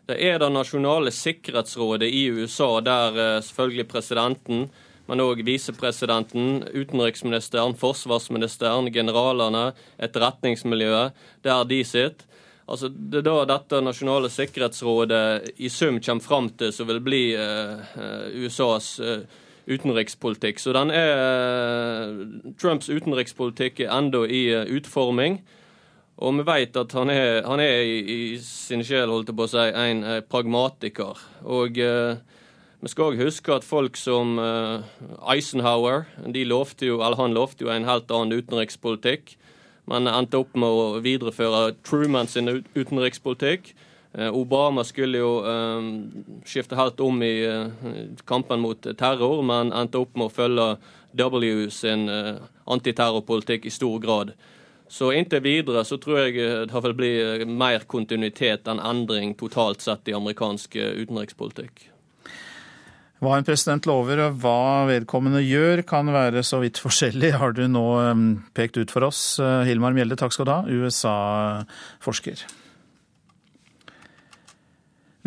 Det er det nasjonale sikkerhetsrådet i USA, der selvfølgelig presidenten men òg visepresidenten, utenriksministeren, forsvarsministeren, generalene, etterretningsmiljøet, der de sitter. Altså, Det er da dette nasjonale sikkerhetsrådet i sum kommer fram til som vil bli eh, USAs eh, utenrikspolitikk. Så den er, eh, Trumps utenrikspolitikk er enda i utforming. Og vi vet at han er, han er i, i, sin sjel holdt på å si, en pragmatiker. Og vi skal òg huske at folk som uh, Eisenhower lovte jo, han lovte jo en helt annen utenrikspolitikk. men endte opp med å videreføre Truman sin utenrikspolitikk. Uh, Obama skulle jo uh, skifte helt om i kampen mot terror, men endte opp med å følge W sin antiterrorpolitikk i stor grad. Så inntil videre så tror jeg det vil bli mer kontinuitet enn endring totalt sett i amerikansk utenrikspolitikk. Hva en president lover og hva vedkommende gjør kan være så vidt forskjellig, har du nå um, pekt ut for oss. Uh, Hilmar Mjelde, takk skal du ha, USA-forsker.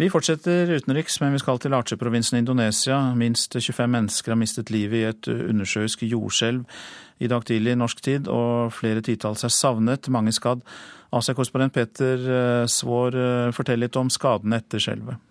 Vi fortsetter utenriks, men vi skal til Aceh-provinsen Indonesia. Minst 25 mennesker har mistet livet i et undersjøisk jordskjelv i dag tidlig norsk tid, og flere titalls er savnet, mange skadd. Asia-korrespondent Peter Svår Svaar uh, forteller litt om skadene etter skjelvet.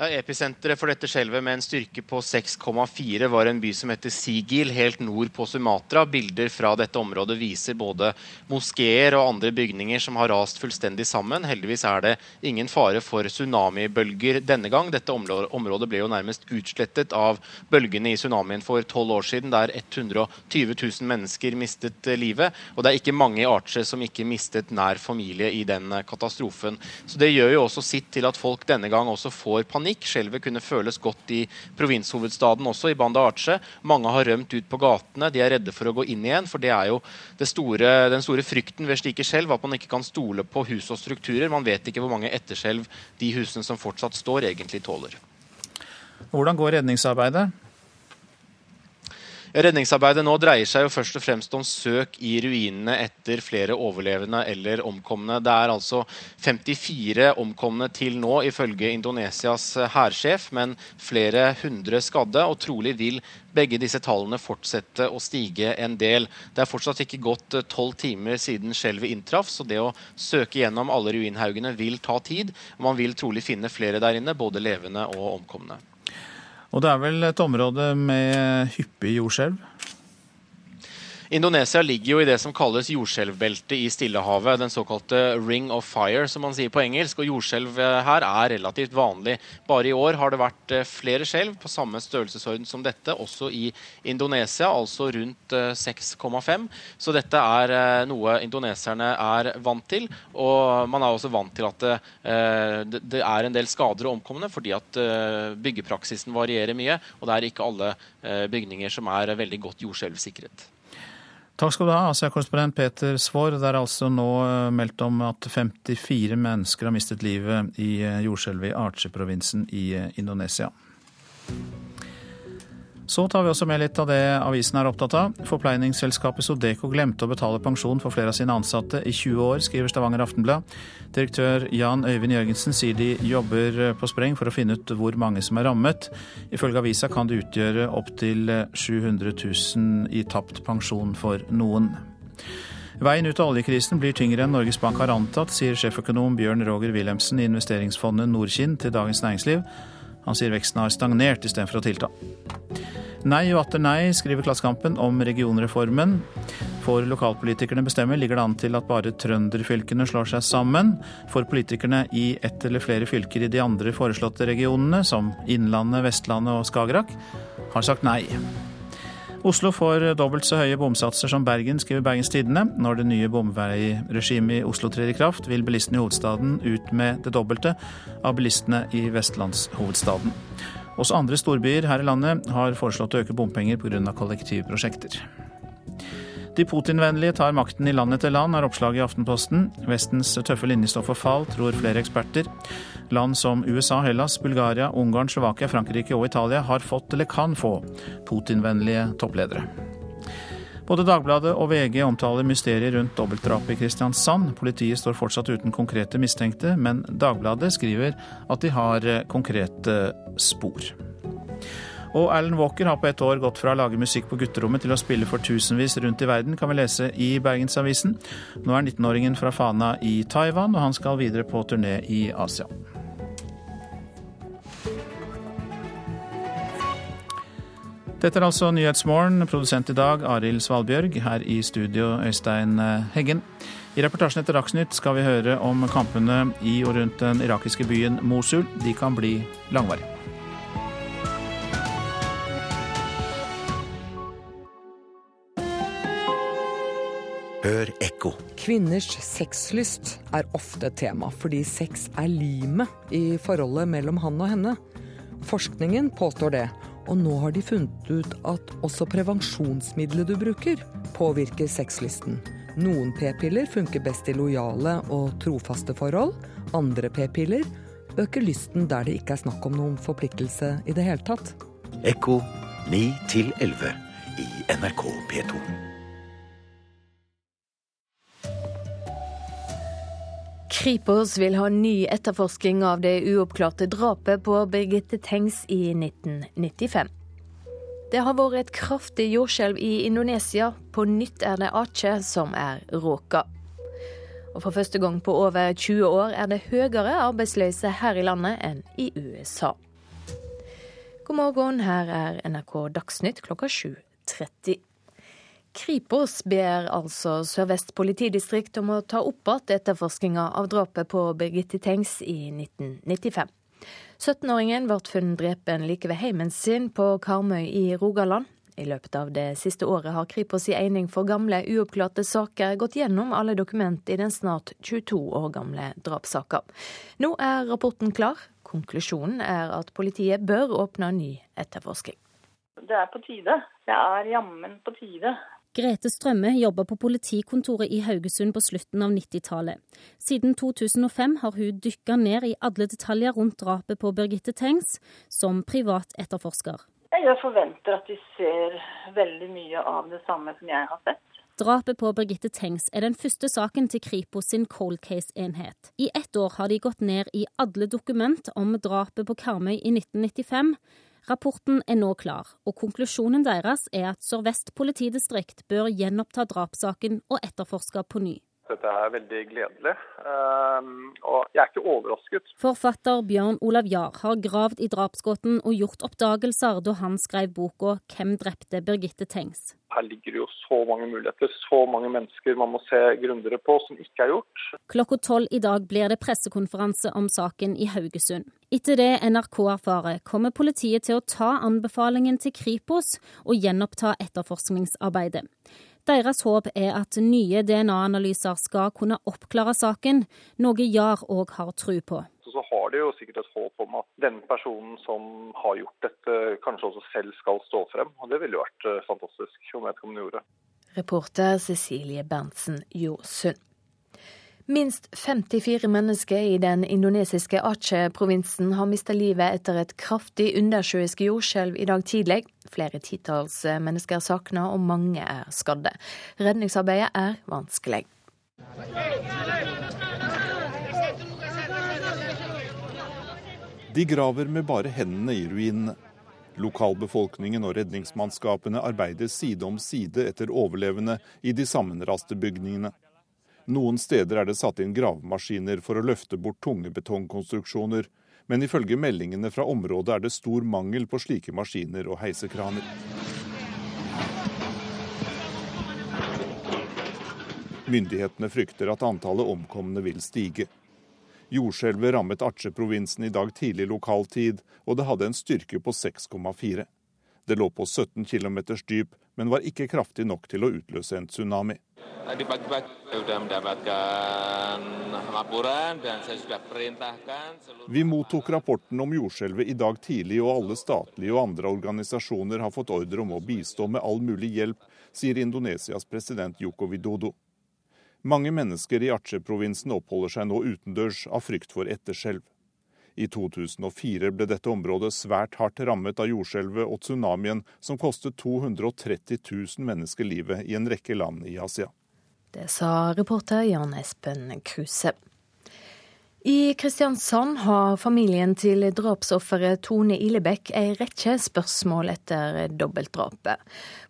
Ja, Episenteret for dette skjelvet med en styrke på 6,4 var en by som heter Sigil, helt nord på Sumatra. Bilder fra dette området viser både moskeer og andre bygninger som har rast fullstendig sammen. Heldigvis er det ingen fare for tsunamibølger denne gang. Dette området ble jo nærmest utslettet av bølgene i tsunamien for tolv år siden, der 120 000 mennesker mistet livet. Og det er ikke mange i Arche som ikke mistet nær familie i den katastrofen. Så det gjør jo også sitt til at folk denne gang også får panikk panikk. Skjelvet kunne føles godt i provinshovedstaden også, i Banda Arce. Mange har rømt ut på gatene. De er redde for å gå inn igjen. For det er jo det store, den store frykten ved slike skjelv, at man ikke kan stole på hus og strukturer. Man vet ikke hvor mange etterskjelv de husene som fortsatt står, egentlig tåler. Hvordan går redningsarbeidet? Redningsarbeidet nå dreier seg jo først og fremst om søk i ruinene etter flere overlevende eller omkomne. Det er altså 54 omkomne til nå, ifølge Indonesias hærsjef, men flere hundre skadde. Og trolig vil begge disse tallene fortsette å stige en del. Det er fortsatt ikke gått tolv timer siden skjelvet inntraff, så det å søke gjennom alle ruinhaugene vil ta tid. Man vil trolig finne flere der inne, både levende og omkomne. Og det er vel et område med hyppig jordskjelv? Indonesia ligger jo i det som kalles jordskjelvbeltet i Stillehavet, den såkalte ring of fire, som man sier på engelsk. og Jordskjelv eh, her er relativt vanlig. Bare i år har det vært eh, flere skjelv på samme størrelsesorden som dette, også i Indonesia, altså rundt 6,5. Eh, Så dette er noe indoneserne er vant til. Og man er også vant til at det, det er en del skader og omkomne, fordi at byggepraksisen varierer mye, og det er ikke alle bygninger som er veldig godt jordskjelvsikret. Takk skal du ha, Asia-korrespondent Peter Svaar. Det er altså nå eh, meldt om at 54 mennesker har mistet livet i eh, jordskjelvet i Arche-provinsen i eh, Indonesia. Så tar vi også med litt av det avisen er opptatt av. Forpleiningsselskapet Sodeco glemte å betale pensjon for flere av sine ansatte i 20 år, skriver Stavanger Aftenblad. Direktør Jan Øyvind Jørgensen sier de jobber på spreng for å finne ut hvor mange som er rammet. Ifølge avisa kan det utgjøre opptil 700 000 i tapt pensjon for noen. Veien ut av oljekrisen blir tyngre enn Norges Bank har antatt, sier sjeføkonom Bjørn Roger Wilhelmsen i investeringsfondet Nordkinn til Dagens Næringsliv. Han sier veksten har stagnert istedenfor å tilta. Nei og atter nei, skriver Klassekampen om regionreformen. For lokalpolitikerne bestemmer ligger det an til at bare trønderfylkene slår seg sammen. For politikerne i ett eller flere fylker i de andre foreslåtte regionene, som Innlandet, Vestlandet og Skagerrak, har sagt nei. Oslo får dobbelt så høye bomsatser som Bergen, skriver Bergens Tidende. Når det nye bomveiregimet i Oslo trer i kraft, vil bilistene i hovedstaden ut med det dobbelte av bilistene i vestlandshovedstaden. Også andre storbyer her i landet har foreslått å øke bompenger pga. kollektivprosjekter. De Putin-vennlige tar makten i land etter land, er oppslaget i Aftenposten. Vestens tøffe linje står for fall, tror flere eksperter. Land som USA, Hellas, Bulgaria, Ungarn, Slovakia, Frankrike og Italia har fått eller kan få Putin-vennlige toppledere. Både Dagbladet og VG omtaler mysteriet rundt dobbeltdrapet i Kristiansand. Politiet står fortsatt uten konkrete mistenkte, men Dagbladet skriver at de har konkrete spor. Og Alan Walker har på ett år gått fra å lage musikk på gutterommet til å spille for tusenvis rundt i verden, kan vi lese i Bergensavisen. Nå er 19-åringen fra Fana i Taiwan, og han skal videre på turné i Asia. Dette er altså Nyhetsmorgen. Produsent i dag Arild Svalbjørg. Her i studio Øystein Heggen. I reportasjen etter Dagsnytt skal vi høre om kampene i og rundt den irakiske byen Mosul. De kan bli langvarige. Hør ekko. Kvinners sexlyst er ofte et tema, fordi sex er limet i forholdet mellom han og henne. Forskningen påstår det, og nå har de funnet ut at også prevensjonsmiddelet du bruker, påvirker sexlysten. Noen p-piller funker best i lojale og trofaste forhold. Andre p-piller øker lysten der det ikke er snakk om noen forpliktelse i det hele tatt. Ekko 9 11 i NRK P2. Kripos vil ha ny etterforsking av det uoppklarte drapet på Birgitte Tengs i 1995. Det har vært et kraftig jordskjelv i Indonesia. På nytt er det Aceh som er råka. Og for første gang på over 20 år er det høyere arbeidsløse her i landet enn i USA. God morgen, her er NRK Dagsnytt klokka 7.30. Kripos ber altså Sør-Vest politidistrikt om å ta opp igjen etterforskninga av drapet på Birgitte Tengs i 1995. 17-åringen ble funnet drepen like ved heimen sin på Karmøy i Rogaland. I løpet av det siste året har Kripos i Eining for gamle, uoppklarte saker gått gjennom alle dokument i den snart 22 år gamle drapssaka. Nå er rapporten klar. Konklusjonen er at politiet bør åpne ny etterforsking. Det er på tide. Det er jammen på tide. Grete Strømme jobba på politikontoret i Haugesund på slutten av 90-tallet. Siden 2005 har hun dykka ned i alle detaljer rundt drapet på Birgitte Tengs som privat etterforsker. Jeg forventer at de ser veldig mye av det samme som jeg har sett. Drapet på Birgitte Tengs er den første saken til Kripos sin cold case-enhet. I ett år har de gått ned i alle dokument om drapet på Karmøy i 1995. Rapporten er nå klar, og konklusjonen deres er at Sør-Vest politidistrikt bør gjenoppta drapssaken og etterforske på ny. Dette er veldig gledelig, ehm, og jeg er ikke overrasket. Forfatter Bjørn Olav Jahr har gravd i drapsgåten og gjort oppdagelser da han skrev boka 'Hvem drepte Birgitte Tengs'. Her ligger jo så mange muligheter, så mange mennesker man må se grundigere på som ikke er gjort. Klokka tolv i dag blir det pressekonferanse om saken i Haugesund. Etter det NRK erfarer, kommer politiet til å ta anbefalingen til Kripos og gjenoppta etterforskningsarbeidet. Deres håp er at nye DNA-analyser skal kunne oppklare saken, noe Jahr òg har tro på. Så har de jo sikkert et håp om at den personen som har gjort dette, kanskje også selv skal stå frem. Og det ville jo vært eh, fantastisk om vedkommende gjorde. Reporter Cecilie Berntsen Jorsund. Minst 54 mennesker i den indonesiske Aceh-provinsen har mista livet etter et kraftig undersjøisk jordskjelv i dag tidlig. Flere titalls mennesker er savna, og mange er skadde. Redningsarbeidet er vanskelig. De graver med bare hendene i ruinene. Lokalbefolkningen og redningsmannskapene arbeider side om side etter overlevende i de sammenraste bygningene. Noen steder er det satt inn gravemaskiner for å løfte bort tunge betongkonstruksjoner, men ifølge meldingene fra området er det stor mangel på slike maskiner og heisekraner. Myndighetene frykter at antallet omkomne vil stige. Jordskjelvet rammet Aceh-provinsen i dag tidlig lokal tid, og det hadde en styrke på 6,4. Det lå på 17 km dyp, men var ikke kraftig nok til å utløse en tsunami. Vi mottok rapporten om jordskjelvet i dag tidlig, og alle statlige og andre organisasjoner har fått ordre om å bistå med all mulig hjelp, sier Indonesias president Joko Widodo. Mange mennesker i Aceh-provinsen oppholder seg nå utendørs av frykt for etterskjelv. I 2004 ble dette området svært hardt rammet av jordskjelvet og tsunamien som kostet 230 000 mennesker livet i en rekke land i Asia. Det sa reporter Jan Espen Kruse. I Kristiansand har familien til drapsofferet Tone Ilebekk ei rekke spørsmål etter dobbeltdrapet.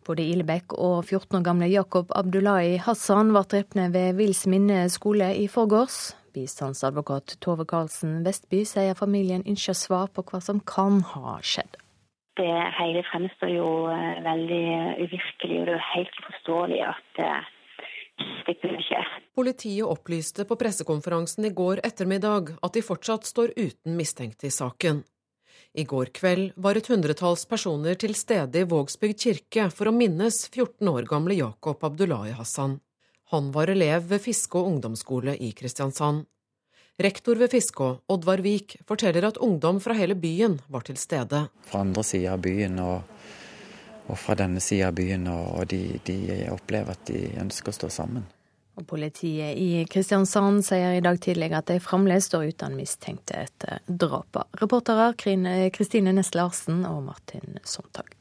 Både Ilebekk og 14 år gamle Jakob Abdullahi Hassan ble drept ved Vils minne skole i forgårs. Bistandsadvokat Tove Karlsen Vestby sier familien ønsker svar på hva som kan ha skjedd. Det hele fremstår jo eh, veldig uvirkelig, og det er helt uforståelig at eh, det kunne skje. Politiet opplyste på pressekonferansen i går ettermiddag at de fortsatt står uten mistenkte i saken. I går kveld var et hundretalls personer til stede i Vågsbygd kirke for å minnes 14 år gamle Jakob Abdullahi Hassan. Han var elev ved Fiskå ungdomsskole i Kristiansand. Rektor ved Fiskå, Oddvar Vik, forteller at ungdom fra hele byen var til stede. Fra andre sida av byen og, og, fra denne sida av byen, og de, de opplever at de ønsker å stå sammen. Og politiet i Kristiansand sier i dag tidlig at de fremdeles står uten mistenkte etter drapet. Reportere Kristine Næss Larsen og Martin Sontag.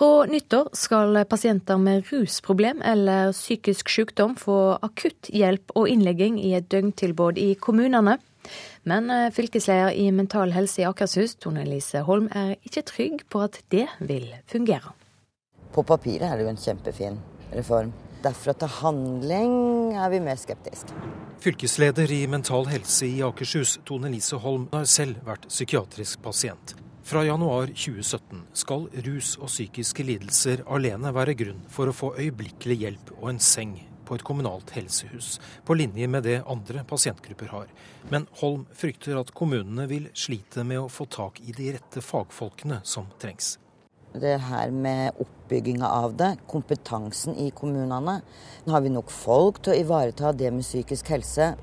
Fra nyttår skal pasienter med rusproblem eller psykisk sykdom få akutt hjelp og innlegging i et døgntilbud i kommunene. Men eh, fylkesleder i Mental Helse i Akershus, Tone Elise Holm, er ikke trygg på at det vil fungere. På papiret er det jo en kjempefin reform. Derfor til handling er vi mer skeptiske. Fylkesleder i Mental Helse i Akershus, Tone Lise Holm, har selv vært psykiatrisk pasient. Fra januar 2017 skal rus og psykiske lidelser alene være grunn for å få øyeblikkelig hjelp og en seng på et kommunalt helsehus, på linje med det andre pasientgrupper har. Men Holm frykter at kommunene vil slite med å få tak i de rette fagfolkene som trengs. Det her med oppbygginga av det, kompetansen i kommunene. Har vi nok folk til å ivareta det med psykisk helse.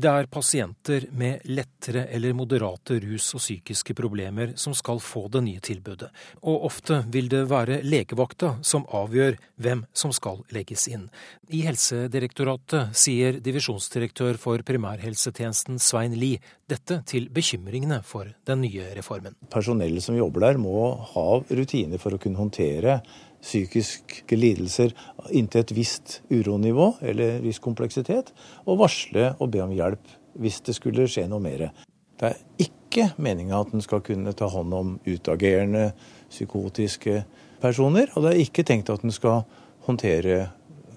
Det er pasienter med lettere eller moderate rus- og psykiske problemer som skal få det nye tilbudet, og ofte vil det være legevakta som avgjør hvem som skal legges inn. I Helsedirektoratet sier divisjonsdirektør for primærhelsetjenesten Svein Lie dette til bekymringene for den nye reformen. Personellet som jobber der må ha rutiner for å kunne håndtere psykiske lidelser inntil et visst uronivå eller viss kompleksitet, og varsle og be om hjelp hvis det skulle skje noe mer. Det er ikke meninga at en skal kunne ta hånd om utagerende, psykotiske personer, og det er ikke tenkt at en skal håndtere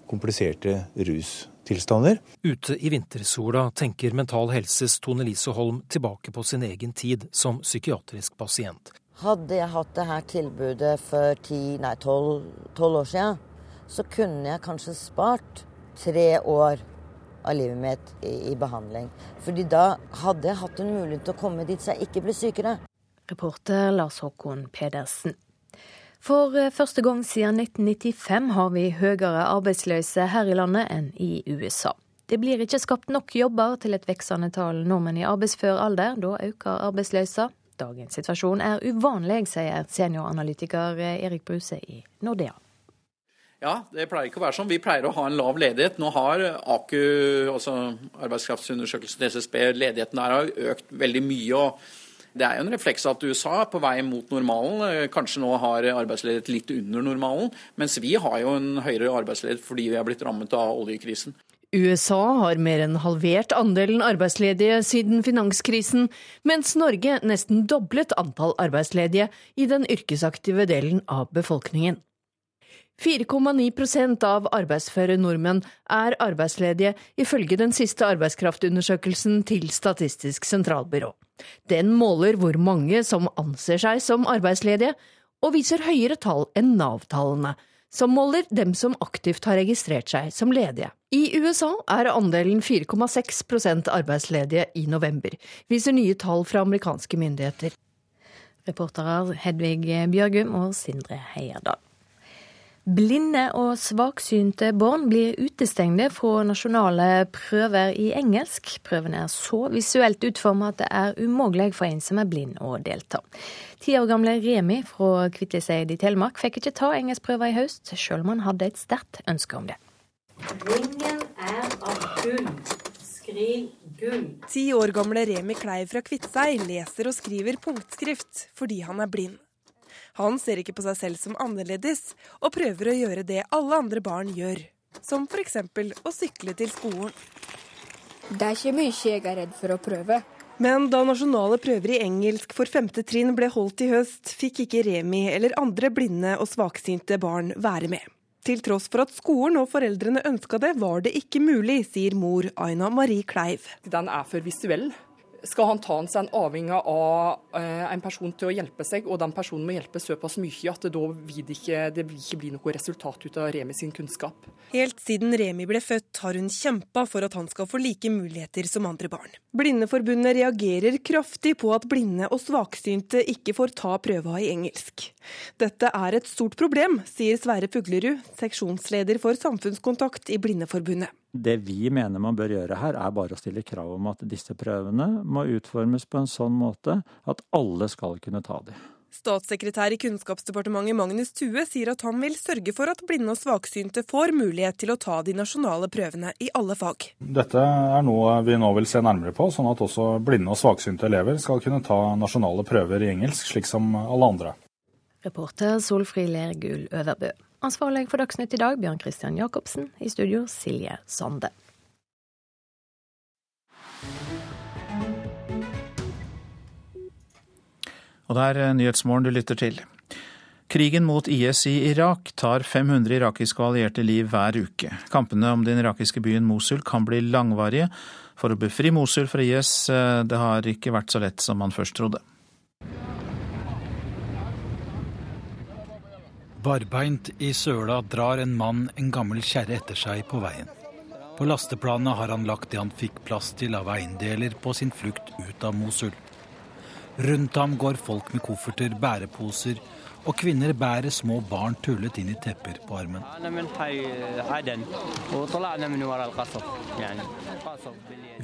kompliserte rustilstander. Ute i vintersola tenker Mental Helses Tone Lise Holm tilbake på sin egen tid som psykiatrisk pasient. Hadde jeg hatt det her tilbudet for ti, nei, tolv år siden, så kunne jeg kanskje spart tre år av livet mitt i, i, behandling. Fordi da hadde jeg hatt en mulighet til å komme dit så jeg ikke ble sykere. Reporter Lars Håkon Pedersen. For eh, første gang siden 1995 har vi høyere arbeidsløse her i landet enn i USA. Det blir ikke skapt nok jobber til et veksende tall nordmenn i arbeidsfør alder. Da øker arbeidsløsa. Dagens situasjon er uvanlig, sier senioranalytiker Erik Bruse i Nordea. Ja, det pleier ikke å være sånn. Vi pleier å ha en lav ledighet. Nå har AKU, altså arbeidskraftsundersøkelsen SSB, ledigheten der har økt veldig mye. og Det er jo en refleks at USA er på vei mot normalen. Kanskje nå har arbeidsledighet litt under normalen. Mens vi har jo en høyere arbeidsledighet fordi vi er blitt rammet av oljekrisen. USA har mer enn halvert andelen arbeidsledige siden finanskrisen, mens Norge nesten doblet antall arbeidsledige i den yrkesaktive delen av befolkningen. 4,9% av arbeidsføre nordmenn er arbeidsledige, ifølge den siste arbeidskraftundersøkelsen til Statistisk sentralbyrå. Den måler hvor mange som anser seg som arbeidsledige, og viser høyere tall enn Nav-tallene, som måler dem som aktivt har registrert seg som ledige. I USA er andelen 4,6% arbeidsledige i november, viser nye tall fra amerikanske myndigheter. Reportere Hedvig Bjørgum og Sindre Heierdal. Blinde og svaksynte barn blir utestengte fra nasjonale prøver i engelsk. Prøvene er så visuelt utformet at det er umulig for en som er blind å delta. Ti år gamle Remi fra Kvitliseid i Telemark fikk ikke ta engelskprøver i høst, sjøl om han hadde et sterkt ønske om det. Ringen er av gull. Skriv gull. Ti år gamle Remi Klei fra Kviteseid leser og skriver punktskrift fordi han er blind. Han ser ikke på seg selv som annerledes, og prøver å gjøre det alle andre barn gjør. Som f.eks. å sykle til skolen. Det er ikke mye jeg er redd for å prøve. Men da nasjonale prøver i engelsk for femte trinn ble holdt i høst, fikk ikke Remi eller andre blinde og svaksynte barn være med. Til tross for at skolen og foreldrene ønska det, var det ikke mulig, sier mor Aina Marie Kleiv. Den er for visuell. Skal han ta seg en avhengig av eh, en person til å hjelpe seg, og den personen må hjelpe såpass mye at det da vil ikke, det vil ikke bli noe resultat ut av Remi sin kunnskap. Helt siden Remi ble født, har hun kjempa for at han skal få like muligheter som andre barn. Blindeforbundet reagerer kraftig på at blinde og svaksynte ikke får ta prøva i engelsk. Dette er et stort problem, sier Sverre Fuglerud, seksjonsleder for samfunnskontakt i Blindeforbundet. Det vi mener man bør gjøre her, er bare å stille krav om at disse prøvene må utformes på en sånn måte at alle skal kunne ta dem. Statssekretær i Kunnskapsdepartementet Magnus Thue sier at han vil sørge for at blinde og svaksynte får mulighet til å ta de nasjonale prøvene i alle fag. Dette er noe vi nå vil se nærmere på, sånn at også blinde og svaksynte elever skal kunne ta nasjonale prøver i engelsk, slik som alle andre. Reporter Solfrid Lergull Øverbø. Ansvarlig for Dagsnytt i dag, Bjørn Christian Jacobsen. I studio, Silje Sande. Og det er eh, Nyhetsmorgen du lytter til. Krigen mot IS i Irak tar 500 irakiske og allierte liv hver uke. Kampene om den irakiske byen Mosul kan bli langvarige. For å befri Mosul fra IS, eh, det har ikke vært så lett som man først trodde. Barbeint i søla drar en mann en gammel kjerre etter seg på veien. På lasteplanet har han lagt det han fikk plass til av eiendeler på sin flukt ut av Mosul. Rundt ham går folk med kofferter, bæreposer og kvinner bærer små barn tullet inn i tepper på armen.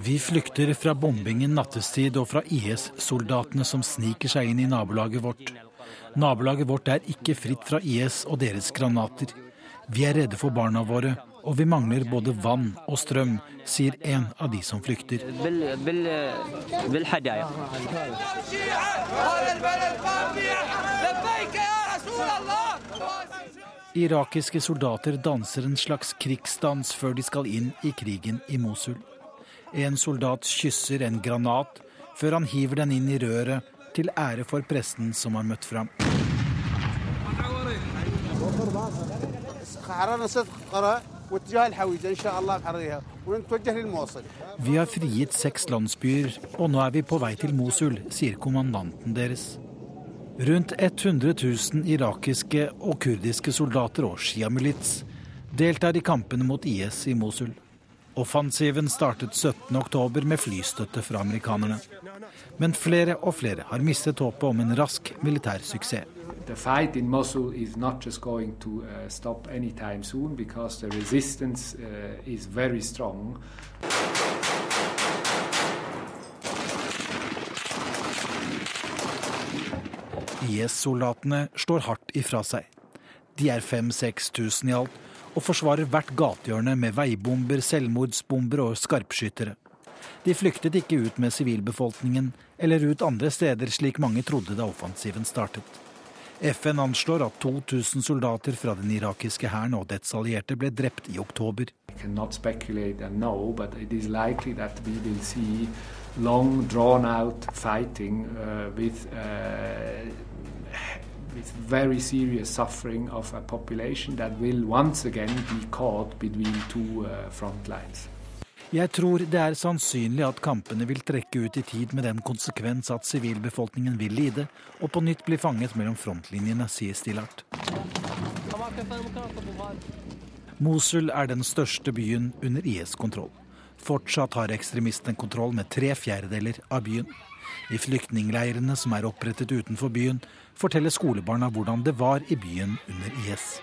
Vi flykter fra bombingen nattestid og fra IS-soldatene som sniker seg inn i nabolaget vårt. Nabolaget vårt er ikke fritt fra IS og deres granater. Vi er redde for barna våre, og vi mangler både vann og strøm, sier en av de som flykter. Irakiske soldater danser en slags krigsdans før de skal inn i krigen i Mosul. En soldat kysser en granat før han hiver den inn i røret til ære for presten som har møtt fram. Vi har frigitt seks landsbyer, og nå er vi på vei til Mosul, sier kommandanten deres. Rundt 100 000 irakiske og kurdiske soldater og sjiamilits deltar i kampene mot IS i Mosul. Offensiven startet 17.10 med flystøtte fra amerikanerne. Men flere og flere har mistet håpet om en rask militær suksess. The fight in Mosul is not just going to uh, stop anytime soon because the resistance uh, is very strong. IS-soldatene slår hardt ifra seg. De er 5000-6000 i alt og forsvarer hvert gatehjørne med veibomber, selvmordsbomber og skarpskyttere. De flyktet ikke ut med sivilbefolkningen eller ut andre steder, slik mange trodde da offensiven startet. FN anslår at 2000 soldater fra den irakiske hæren og dets allierte ble drept i oktober. Know, long out fighting uh, with uh, with very serious suffering of a population that will once again be caught between two uh, front lines. Jeg tror det er sannsynlig at kampene vil trekke ut i tid med den konsekvens at sivilbefolkningen vil lide og på nytt bli fanget mellom frontlinjene, sier Stillart. Mosul er den største byen under IS kontroll. Fortsatt har ekstremistene kontroll med tre fjerdedeler av byen. I flyktningleirene som er opprettet utenfor byen, forteller skolebarna hvordan det var i byen under IS.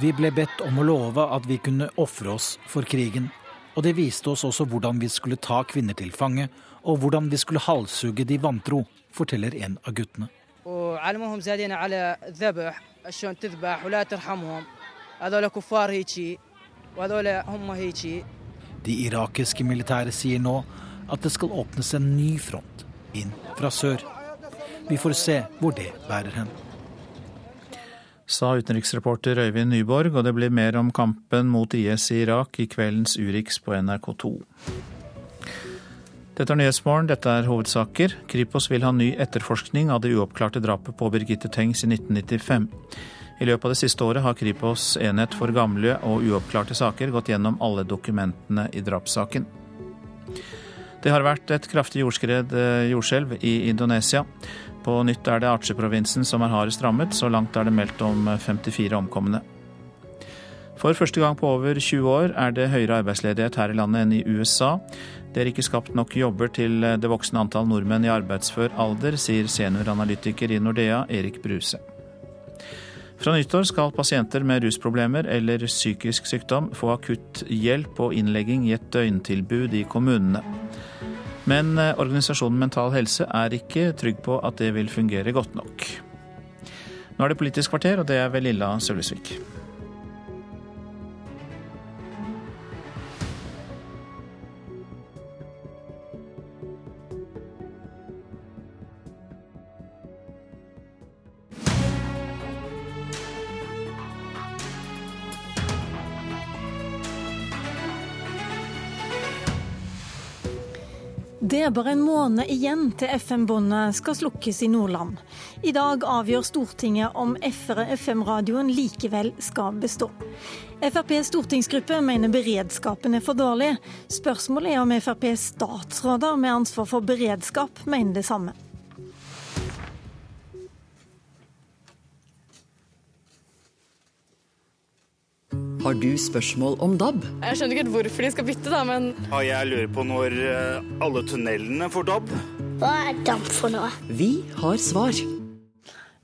Vi ble bedt om å love at vi kunne ofre oss for krigen. Og det viste oss også hvordan vi skulle ta kvinner til fange, og hvordan vi skulle halshugge de vantro, forteller en av guttene. De irakiske militære sier nå at det skal åpnes en ny front inn fra sør. Vi får se hvor det bærer hen. Sa utenriksreporter Øyvind Nyborg, og det blir mer om kampen mot IS i Irak i kveldens Urix på NRK2. Dette er Nyhetsmorgen, dette er hovedsaker. Kripos vil ha ny etterforskning av det uoppklarte drapet på Birgitte Tengs i 1995. I løpet av det siste året har Kripos enhet for gamle og uoppklarte saker gått gjennom alle dokumentene i drapssaken. Det har vært et kraftig jordskred, eh, jordskjelv i Indonesia. På nytt er det Aceh-provinsen som er hardest rammet. Så langt er det meldt om 54 omkomne. For første gang på over 20 år er det høyere arbeidsledighet her i landet enn i USA. Det er ikke skapt nok jobber til det voksne antall nordmenn i arbeidsfør alder, sier senioranalytiker i Nordea, Erik Bruse. Fra nyttår skal pasienter med rusproblemer eller psykisk sykdom få akutt hjelp og innlegging i et døgntilbud i kommunene. Men eh, organisasjonen Mental Helse er ikke trygg på at det vil fungere godt nok. Nå er det Politisk kvarter, og det er ved Lilla Sølvesvik. Det er bare en måned igjen til FM-båndet skal slukkes i Nordland. I dag avgjør Stortinget om FM-radioen likevel skal bestå. FrPs stortingsgruppe mener beredskapen er for dårlig. Spørsmålet er om FrPs statsråder med ansvar for beredskap mener det samme. Har du spørsmål om DAB? Jeg skjønner ikke hvorfor de skal bytte, da, men Jeg lurer på når eh, alle tunnelene får DAB. Hva er DAB for noe? Vi har svar.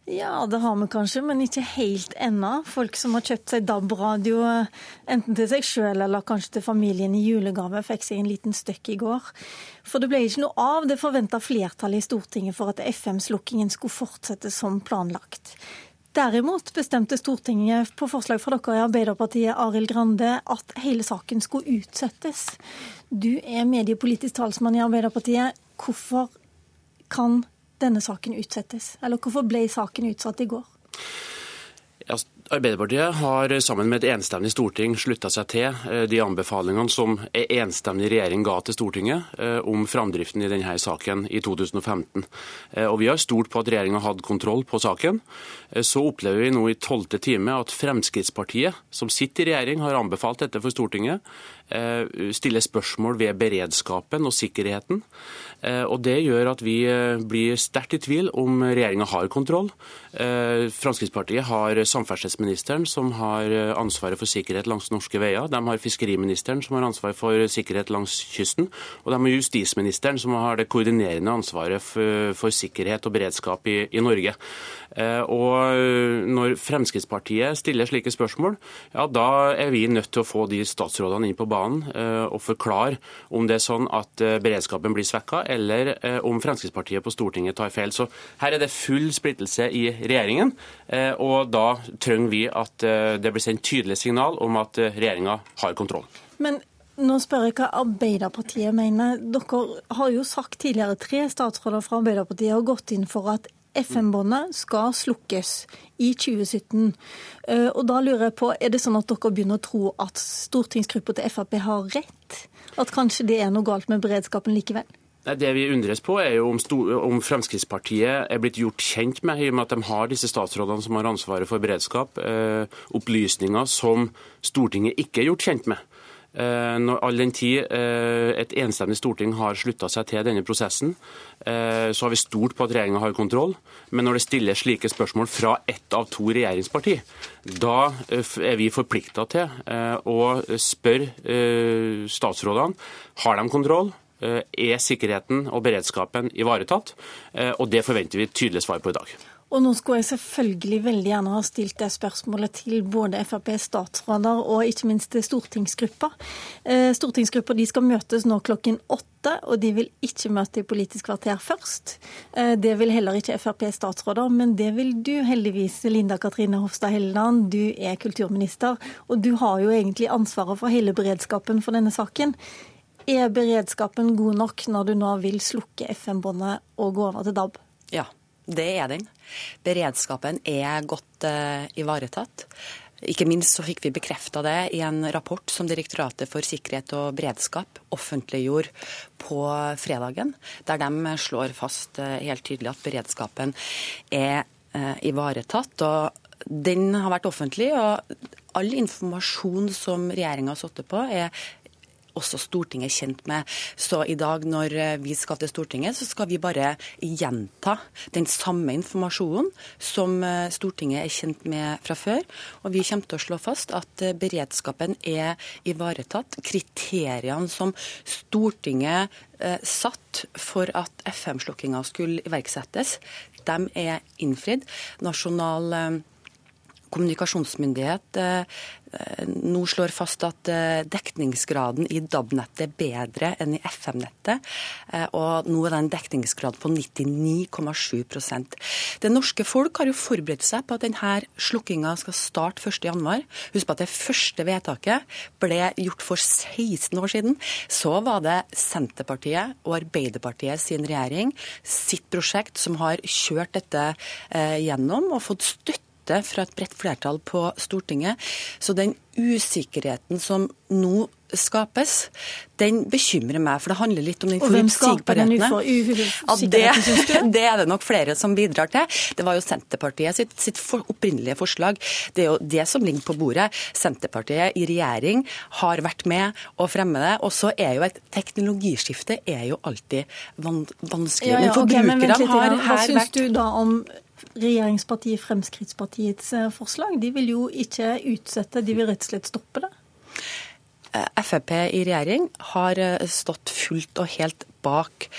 Ja, det har vi kanskje, men ikke helt ennå. Folk som har kjøpt seg DAB-radio, enten til seg sjøl eller kanskje til familien i julegave, fikk seg en liten støkk i går. For det ble ikke noe av det forventa flertallet i Stortinget for at FM-slukkingen skulle fortsette som planlagt. Derimot bestemte Stortinget på forslag fra dere i Arbeiderpartiet Arild Grande, at hele saken skulle utsettes. Du er mediepolitisk talsmann i Arbeiderpartiet. Hvorfor kan denne saken utsettes? Eller hvorfor ble saken utsatt i går? Arbeiderpartiet har sammen med et enstemmig storting slutta seg til eh, de anbefalingene som en enstemmig regjering ga til Stortinget eh, om framdriften i denne saken i 2015. Eh, og Vi har stolt på at regjeringa hadde kontroll på saken. Så opplever vi nå i tolvte time at Fremskrittspartiet, som sitter i regjering, har anbefalt dette for Stortinget. Stiller spørsmål ved beredskapen og sikkerheten. Og Det gjør at vi blir sterkt i tvil om regjeringa har kontroll. Fremskrittspartiet har samferdselsministeren, som har ansvaret for sikkerhet langs norske veier. De har fiskeriministeren, som har ansvaret for sikkerhet langs kysten. Og de har justisministeren, som har det koordinerende ansvaret for sikkerhet og beredskap i, i Norge. Og Når Fremskrittspartiet stiller slike spørsmål, ja, da er vi nødt til å få de statsrådene inn på banen og forklare om det er sånn at beredskapen blir svekka, eller om Fremskrittspartiet på Stortinget tar feil. Så Her er det full splittelse i regjeringen, og da trenger vi at det blir sendt tydelig signal om at regjeringa har kontroll. Men nå spør jeg hva Arbeiderpartiet mener. Dere har jo sagt tidligere, tre statsråder fra Arbeiderpartiet har gått inn for at FM-båndet skal slukkes i 2017. Og da lurer jeg på, Er det sånn at dere begynner å tro at stortingsgruppa til Frp har rett? At kanskje det er noe galt med beredskapen likevel? Det vi undres på, er jo om, om, Fremskrittspartiet er blitt gjort kjent med, i og med at de har disse statsrådene som har ansvaret for beredskap, eh, opplysninger som Stortinget ikke er gjort kjent med. Når all den tid et enstemmig storting har slutta seg til denne prosessen, så har vi stort på at regjeringa har kontroll. Men når det stilles slike spørsmål fra ett av to regjeringsparti, da er vi forplikta til å spørre statsrådene har de kontroll. Er sikkerheten og beredskapen ivaretatt? Og Det forventer vi et tydelig svar på i dag. Og nå skulle jeg selvfølgelig veldig gjerne ha stilt det spørsmålet til både FrPs statsråder og ikke minst stortingsgruppa. Stortingsgruppa de skal møtes nå klokken åtte, og de vil ikke møte i Politisk kvarter først. Det vil heller ikke FrPs statsråder, men det vil du heldigvis, Linda Katrine Hofstad Helleland. Du er kulturminister, og du har jo egentlig ansvaret for hele beredskapen for denne saken. Er beredskapen god nok når du nå vil slukke FM-båndet og gå over til DAB? Ja, det er den. Beredskapen er godt uh, ivaretatt. Ikke minst så fikk vi bekrefta det i en rapport som Direktoratet for sikkerhet og beredskap offentliggjorde på fredagen, der de slår fast uh, helt tydelig at beredskapen er uh, ivaretatt. og Den har vært offentlig, og all informasjon som regjeringa har sittet på, er også Stortinget kjent med. Så i dag når eh, vi skal til Stortinget, så skal vi bare gjenta den samme informasjonen som eh, Stortinget er kjent med fra før. Og vi kommer til å slå fast at eh, beredskapen er ivaretatt. Kriteriene som Stortinget satt for at FM-slukkinga skulle iverksettes, de er innfridd. Nasjonal kommunikasjonsmyndighet nå slår fast at dekningsgraden i DAB-nettet er bedre enn i FM-nettet. Og nå er det en dekningsgrad på 99,7% Det norske folk har jo forberedt seg på at denne slukkinga skal starte 1.1. Husk på at det første vedtaket ble gjort for 16 år siden. Så var det Senterpartiet og Arbeiderpartiet sin regjering sitt prosjekt som har kjørt dette gjennom og fått støtte fra et bredt flertall på Stortinget. Så den usikkerheten som nå skapes, den bekymrer meg. For det handler litt om den forutsigbarheten. Ja, det, [LAUGHS] det er det nok flere som bidrar til. Det var jo Senterpartiet sitt, sitt for, opprinnelige forslag. Det er jo det som ligger på bordet. Senterpartiet i regjering har vært med å fremme det. Og så er jo et teknologiskifte er jo alltid van, vanskelig. Ja, ja, okay, men forbrukerne har her vært Hva syns du da om regjeringspartiet Fremskrittspartiets eh, forslag? De vil jo ikke utsette, de vil rett og slett stoppe det. Eh, Frp i regjering har eh, stått fullt og helt bak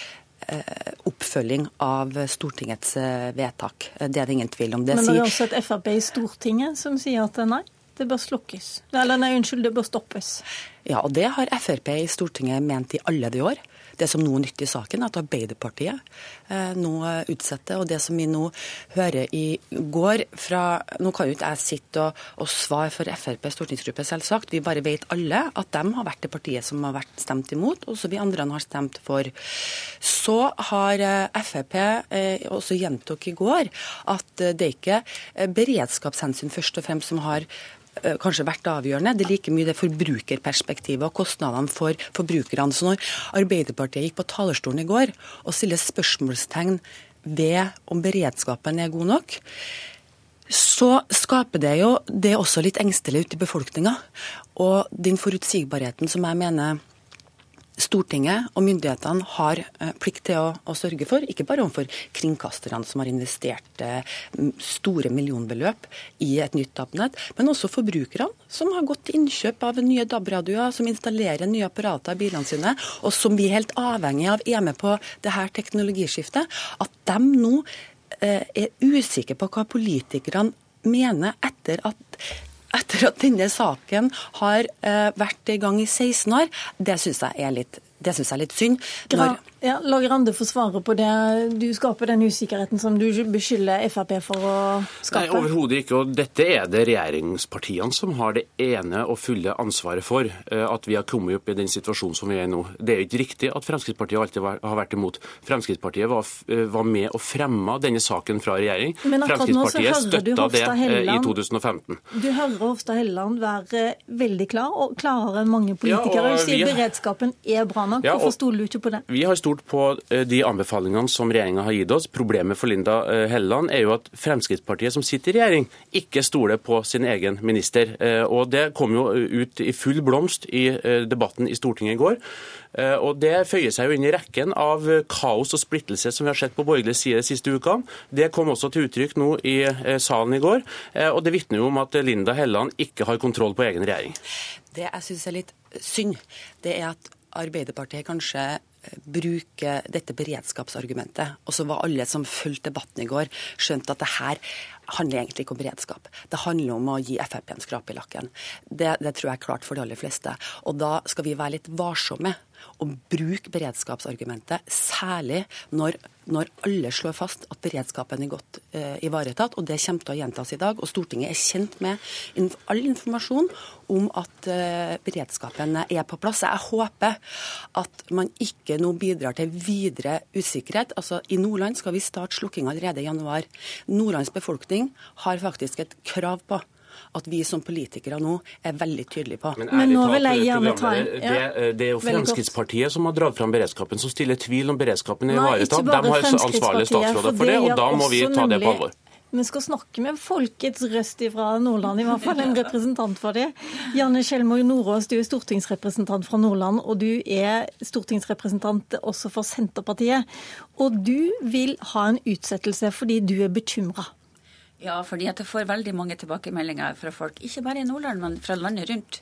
oppfølging av Stortingets vedtak. Det er det ingen tvil om. Det Men det er også et Frp i Stortinget som sier at nei, det bør slukkes. Eller nei, unnskyld, det bør stoppes. Ja, og det har Frp i Stortinget ment i alle de år. Det som nå er nytt i saken, er at Arbeiderpartiet eh, nå utsetter. Og det som vi nå hører i går fra Nå kan jo ikke jeg sitte og, og svare for Frp stortingsgruppe, selvsagt. Vi bare vet alle at de har vært det partiet som har vært stemt imot, også vi andre har stemt for. Så har eh, Frp eh, også gjentok i går at det er ikke beredskapshensyn først og fremst som har kanskje vært avgjørende. Det er like mye det forbrukerperspektivet og kostnadene for forbrukerne. Så når Arbeiderpartiet gikk på talerstolen i går og stiller spørsmålstegn ved om beredskapen er god nok, så skaper det jo det også litt engstelig ute i befolkninga. Og den forutsigbarheten som jeg mener Stortinget og myndighetene har eh, plikt til å, å, sørge for, ikke bare overfor kringkasterne som har investert eh, store millionbeløp i et nytt DAB-nett, men også forbrukerne som har gått til innkjøp av nye DAB-radioer, som installerer nye apparater i bilene sine, og som vi er helt avhengig av er med på det her teknologiskiftet. At de nå eh, er usikre på hva politikerne mener etter at etter at denne saken har uh, vært i gang i 16 år, det syns jeg er litt det syns jeg er litt synd. Når, ja, La Grande få svare på det. Du skaper den usikkerheten som du beskylder Frp for å skape? Nei, Overhodet ikke. og Dette er det regjeringspartiene som har det ene og fulle ansvaret for. Eh, at vi har kommet opp i den situasjonen som vi er i nå. Det er jo ikke riktig at Fremskrittspartiet alltid har vært imot. Fremskrittspartiet var, eh, var med og fremma denne saken fra regjering. Fremskrittspartiet støtta det Helland, i 2015. Du hører Hofstad Helleland være veldig klar, og klarere enn mange politikere. Ja, sier beredskapen er bra nok. Ja, Hvorfor stoler du ikke på det? Vi har stolt på eh, de anbefalingene som regjeringa har gitt oss. Problemet for Linda eh, Helleland er jo at Fremskrittspartiet, som sitter i regjering, ikke stoler på sin egen minister. Eh, og Det kom jo ut i full blomst i debatten i Stortinget i går. Og Det føyer seg jo inn i rekken av kaos og splittelse som vi har sett på borgerlig side de siste ukene. Det kom også til uttrykk nå i salen i går. og Det vitner jo om at Linda Helleland ikke har kontroll på egen regjering. Det jeg syns er litt synd, det er at Arbeiderpartiet kanskje bruker dette beredskapsargumentet. Og så var alle som fulgte debatten i går, skjønt at det her handler egentlig ikke om beredskap. Det handler om å gi Frp en skrap i lakken. Det, det tror jeg er klart for de aller fleste. Og da skal vi være litt varsomme å bruke beredskapsargumentet, særlig når, når, alle slår fast at beredskapen er godt eh, ivaretatt. og Det kommer til å gjentas i dag. og Stortinget er kjent med all informasjon om at eh, beredskapen er på plass. Jeg håper at man ikke nå bidrar til videre usikkerhet. Altså, I Nordland skal vi starte slukking allerede i januar. Nordlands befolkning har faktisk et krav på at vi som politikere nå er veldig tydelige på. Men, Men nå vil jeg gjerne ta en ja. det, det, er jo Fremskrittspartiet som har dratt fram beredskapen, som stiller tvil om beredskapen er ivaretatt. De har ansvarlige statsråder for det, og da må vi ta det på alvor. Vi skal snakke med folkets røst fra Nordland, i hvert fall en representant for det. Janne Skjelmo Nordås, du er stortingsrepresentant fra Nordland, og du er stortingsrepresentant også for Senterpartiet. Og du vil ha en utsettelse fordi du er bekymra. Ja, fordi at jeg får veldig mange tilbakemeldinger fra folk, ikke bare i Nordland, men fra landet rundt,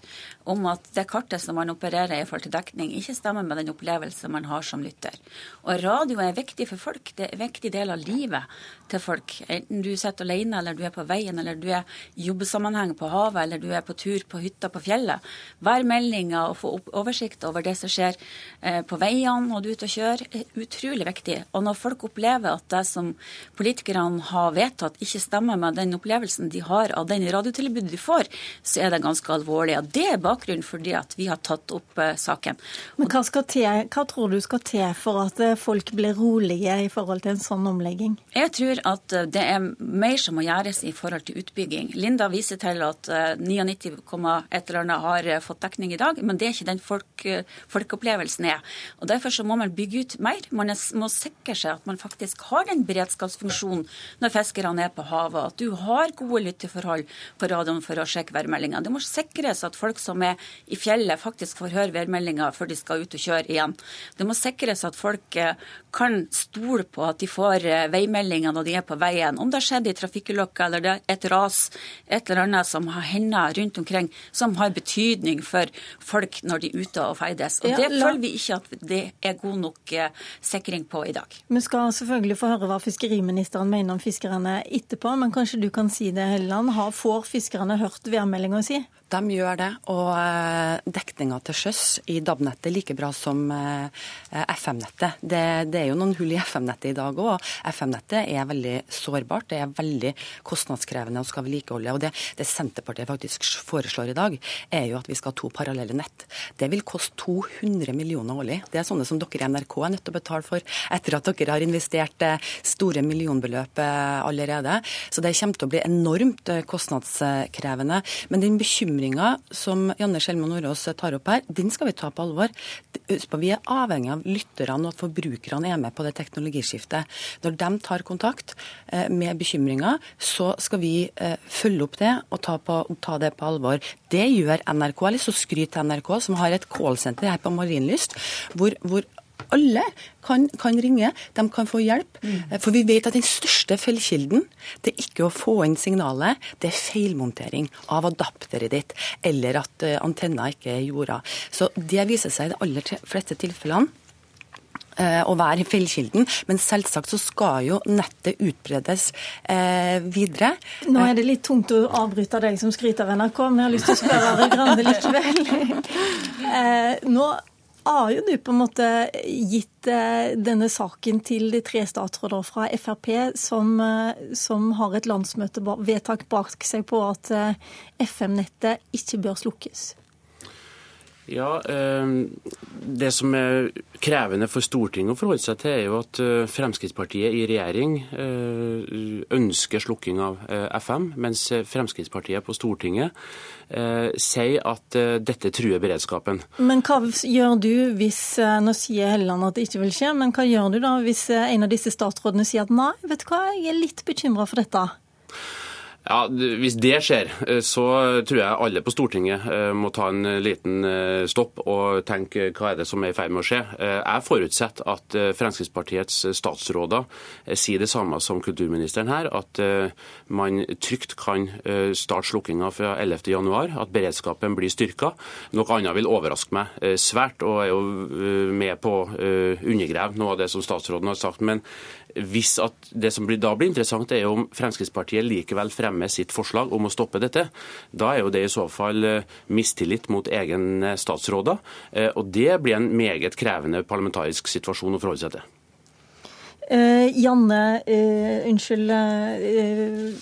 om at det kartet som man opererer i forhold til dekning, ikke stemmer med den opplevelsen man har som lytter. Og radio er viktig for folk. Det er en viktig del av livet til folk. Enten du sitter alene, eller du er på veien, eller du er i jobbesammenheng på havet, eller du er på tur på hytta på fjellet. Hver meldinga og få oversikt over det som skjer eh, på veiene når du er ute og kjører, er utrolig viktig. Og når folk opplever at det som politikerne har vedtatt, ikke stemmer med den opplevelsen de har av den radiotilbudet de får, så er det ganske alvorlig. Og Det er bakgrunnen for det at vi har tatt opp uh, saken. Men hva, til, hva, tror du skal til for at eh, folk blir rolige i forhold til en sånn omlegging? Jeg tror at eh, det er mer som må gjøres i forhold til utbygging. Linda viser til at uh, 99, et eller annet har fått dekning i dag, men det er ikke den folk, folkeopplevelsen er. Og Derfor så må man bygge ut mer. Man må sikre seg at man faktisk har den beredskapsfunksjonen når fiskerne er på havet at du har gode lytteforhold på radioen for å sjekke værmeldinga. Det må sikres at folk som er i fjellet, faktisk får høre værmeldinga før de skal ut og kjøre igjen. Det må sikres at folk eh, kan stole på at de får eh, veimeldinger når de er på veien. Om det har skjedd i trafikkulykke eller det er et ras, et eller annet som har hendt rundt omkring, som har betydning for folk når de er ute og ferdes. Og Ja, Det føler vi ikke at det er god nok eh, sikring på i dag. Vi skal selvfølgelig få høre hva fiskeriministeren mener om fiskerne etterpå, men kanskje du kan si det, Helleland. Har, får fiskerne hørt værmeldinga si? De gjør det, og eh, dekninga til sjøs i DAB-nettet er like bra som eh, FM-nettet. Det, det er jo noen hull i FM-nettet i dag òg, FM-nettet er veldig sårbart. Det er veldig kostnadskrevende å skal vedlikeholde. Og det, det Senterpartiet faktisk foreslår i dag, er jo at vi skal ha to parallelle nett. Det vil koste 200 millioner årlig. Det er sånne som dere i NRK er nødt til å betale for etter at dere har investert eh, store millionbeløp allerede. Så det kommer til å bli enormt kostnadskrevende. Men den bekymringa som Janne Skjelmo Nordås tar opp her, den skal vi ta på alvor. Vi er avhengig av lytterne og at forbrukerne er med på det teknologiskiftet. Når de tar kontakt eh, med bekymringer, så skal vi eh, følge opp det og ta, på, ta det på alvor. Det gjør NRK. Jeg har lyst til å skryte til NRK, som har et callsenter her på Marienlyst, hvor, hvor alle kan, kan ringe, de kan få hjelp. Mm. For vi vet at den største feilkilden det er ikke å få inn signalet, det er feilmontering av adapteret ditt, eller at eh, antenna ikke er jorda. Så det viser seg i de aller fleste tilfellene eh, å være feilkilden, men selvsagt så skal jo nettet utbredes eh, videre. Nå er det litt tungt å avbryte deg som skryter av NRK, men jeg har lyst til å spørre Arild Grande likevel. [LAUGHS] Eh, nå har jo du på en måte gitt eh, denne saken til de tre statsråder fra Frp som, eh, som har et landsmøtevedtak bak seg på at eh, FM-nettet ikke bør slukkes. Ja, eh, Det som er krevende for Stortinget å forholde seg til, er jo at eh, Fremskrittspartiet i regjering eh, ønsker slukking av eh, FM, mens Fremskrittspartiet på Stortinget sier at dette truer beredskapen. Men hva gjør du hvis Nå sier Helleland at det ikke vil skje, men hva gjør du da hvis en av disse statsrådene sier at nei, vet du hva, jeg er litt bekymra for dette? Ja, Hvis det skjer, eh, så tror jeg alle på Stortinget eh, må ta en liten eh, stopp og tenke hva er det som er i ferd med å skje. Jeg forutsetter at Fremskrittspartiets statsråder sier det samme som kulturministeren her, at man trygt kan starte slukkinga fra 11.11, at beredskapen blir styrka. Noe annet vil overraske meg svært, og er jo med på å undergrave noe av det som statsråden har sagt. Men hvis at det som da blir interessant, er om Fremskrittspartiet likevel fremmer sitt forslag om å stoppe dette. Da er jo det i så fall eh, mistillit mot egne statsråder. eh, Og det blir en meget krevende parlamentarisk situasjon å forholde seg til. Eh, Janne, eh, unnskyld eh,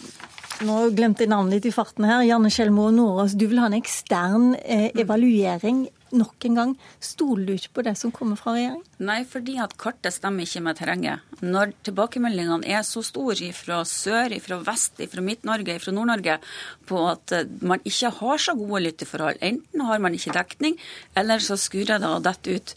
Nå glemte jeg navnet ditt i farten her. Janne Skjelmo Nordås, du vil ha en ekstern eh, evaluering nok en gang. Stoler du ikke på det som kommer fra regjeringen? Nei, fordi at kartet stemmer ikke med terrenget. Når tilbakemeldingene er så store fra sør, fra vest, fra Midt-Norge, fra Nord-Norge på at eh, man ikke har så gode lytteforhold, enten har man ikke dekning, eller så skurer det og detter ut.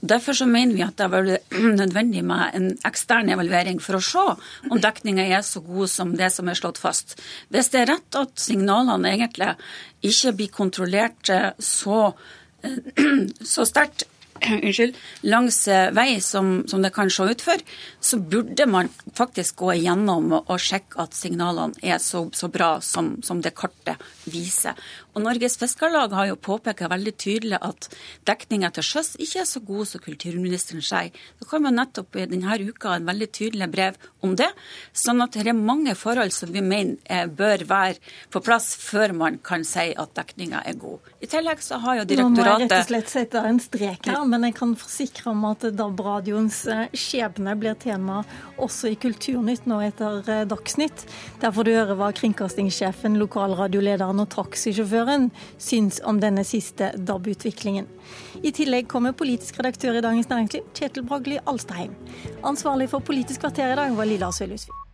Derfor så mener vi at det er [CLEARS THROAT] nødvendig med en ekstern evaluering for å se om dekninga er så god som det som er slått fast. Hvis det er rett at signalene egentlig ikke blir kontrollert eh, så [CLEARS THROAT] så sterkt [CLEARS THROAT] unnskyld, langs eh, vei som, som det kan se ut for, så burde man faktisk gå igjennom og sjekke at signalene er så, så bra som, som det kartet viser. Og Norges Fiskarlag har jo påpekt veldig tydelig at dekninga til sjøs ikke er så god som kulturministeren sier. Det kom jo nettopp i denne uka en veldig tydelig brev om det. Sånn at det er mange forhold som vi mener eh, bør være på plass før man kan si at dekninga er god. I tillegg så har jo direktoratet Nå må jeg rett og slett sette en strek her, men jeg kan forsikre om at DAB-radioens eh, skjebne blir tema også i Kulturnytt nå etter eh, Dagsnytt. Der får du høre hva kringkastingssjefen, lokalradiolederen og taxisjåføren syns om denne siste DAB-utviklingen. I tillegg kommer politisk redaktør i Dagens Næringsliv, Kjetil Bragli Alstheim. Ansvarlig for Politisk kvarter i dag var Lilla Sølhusvik.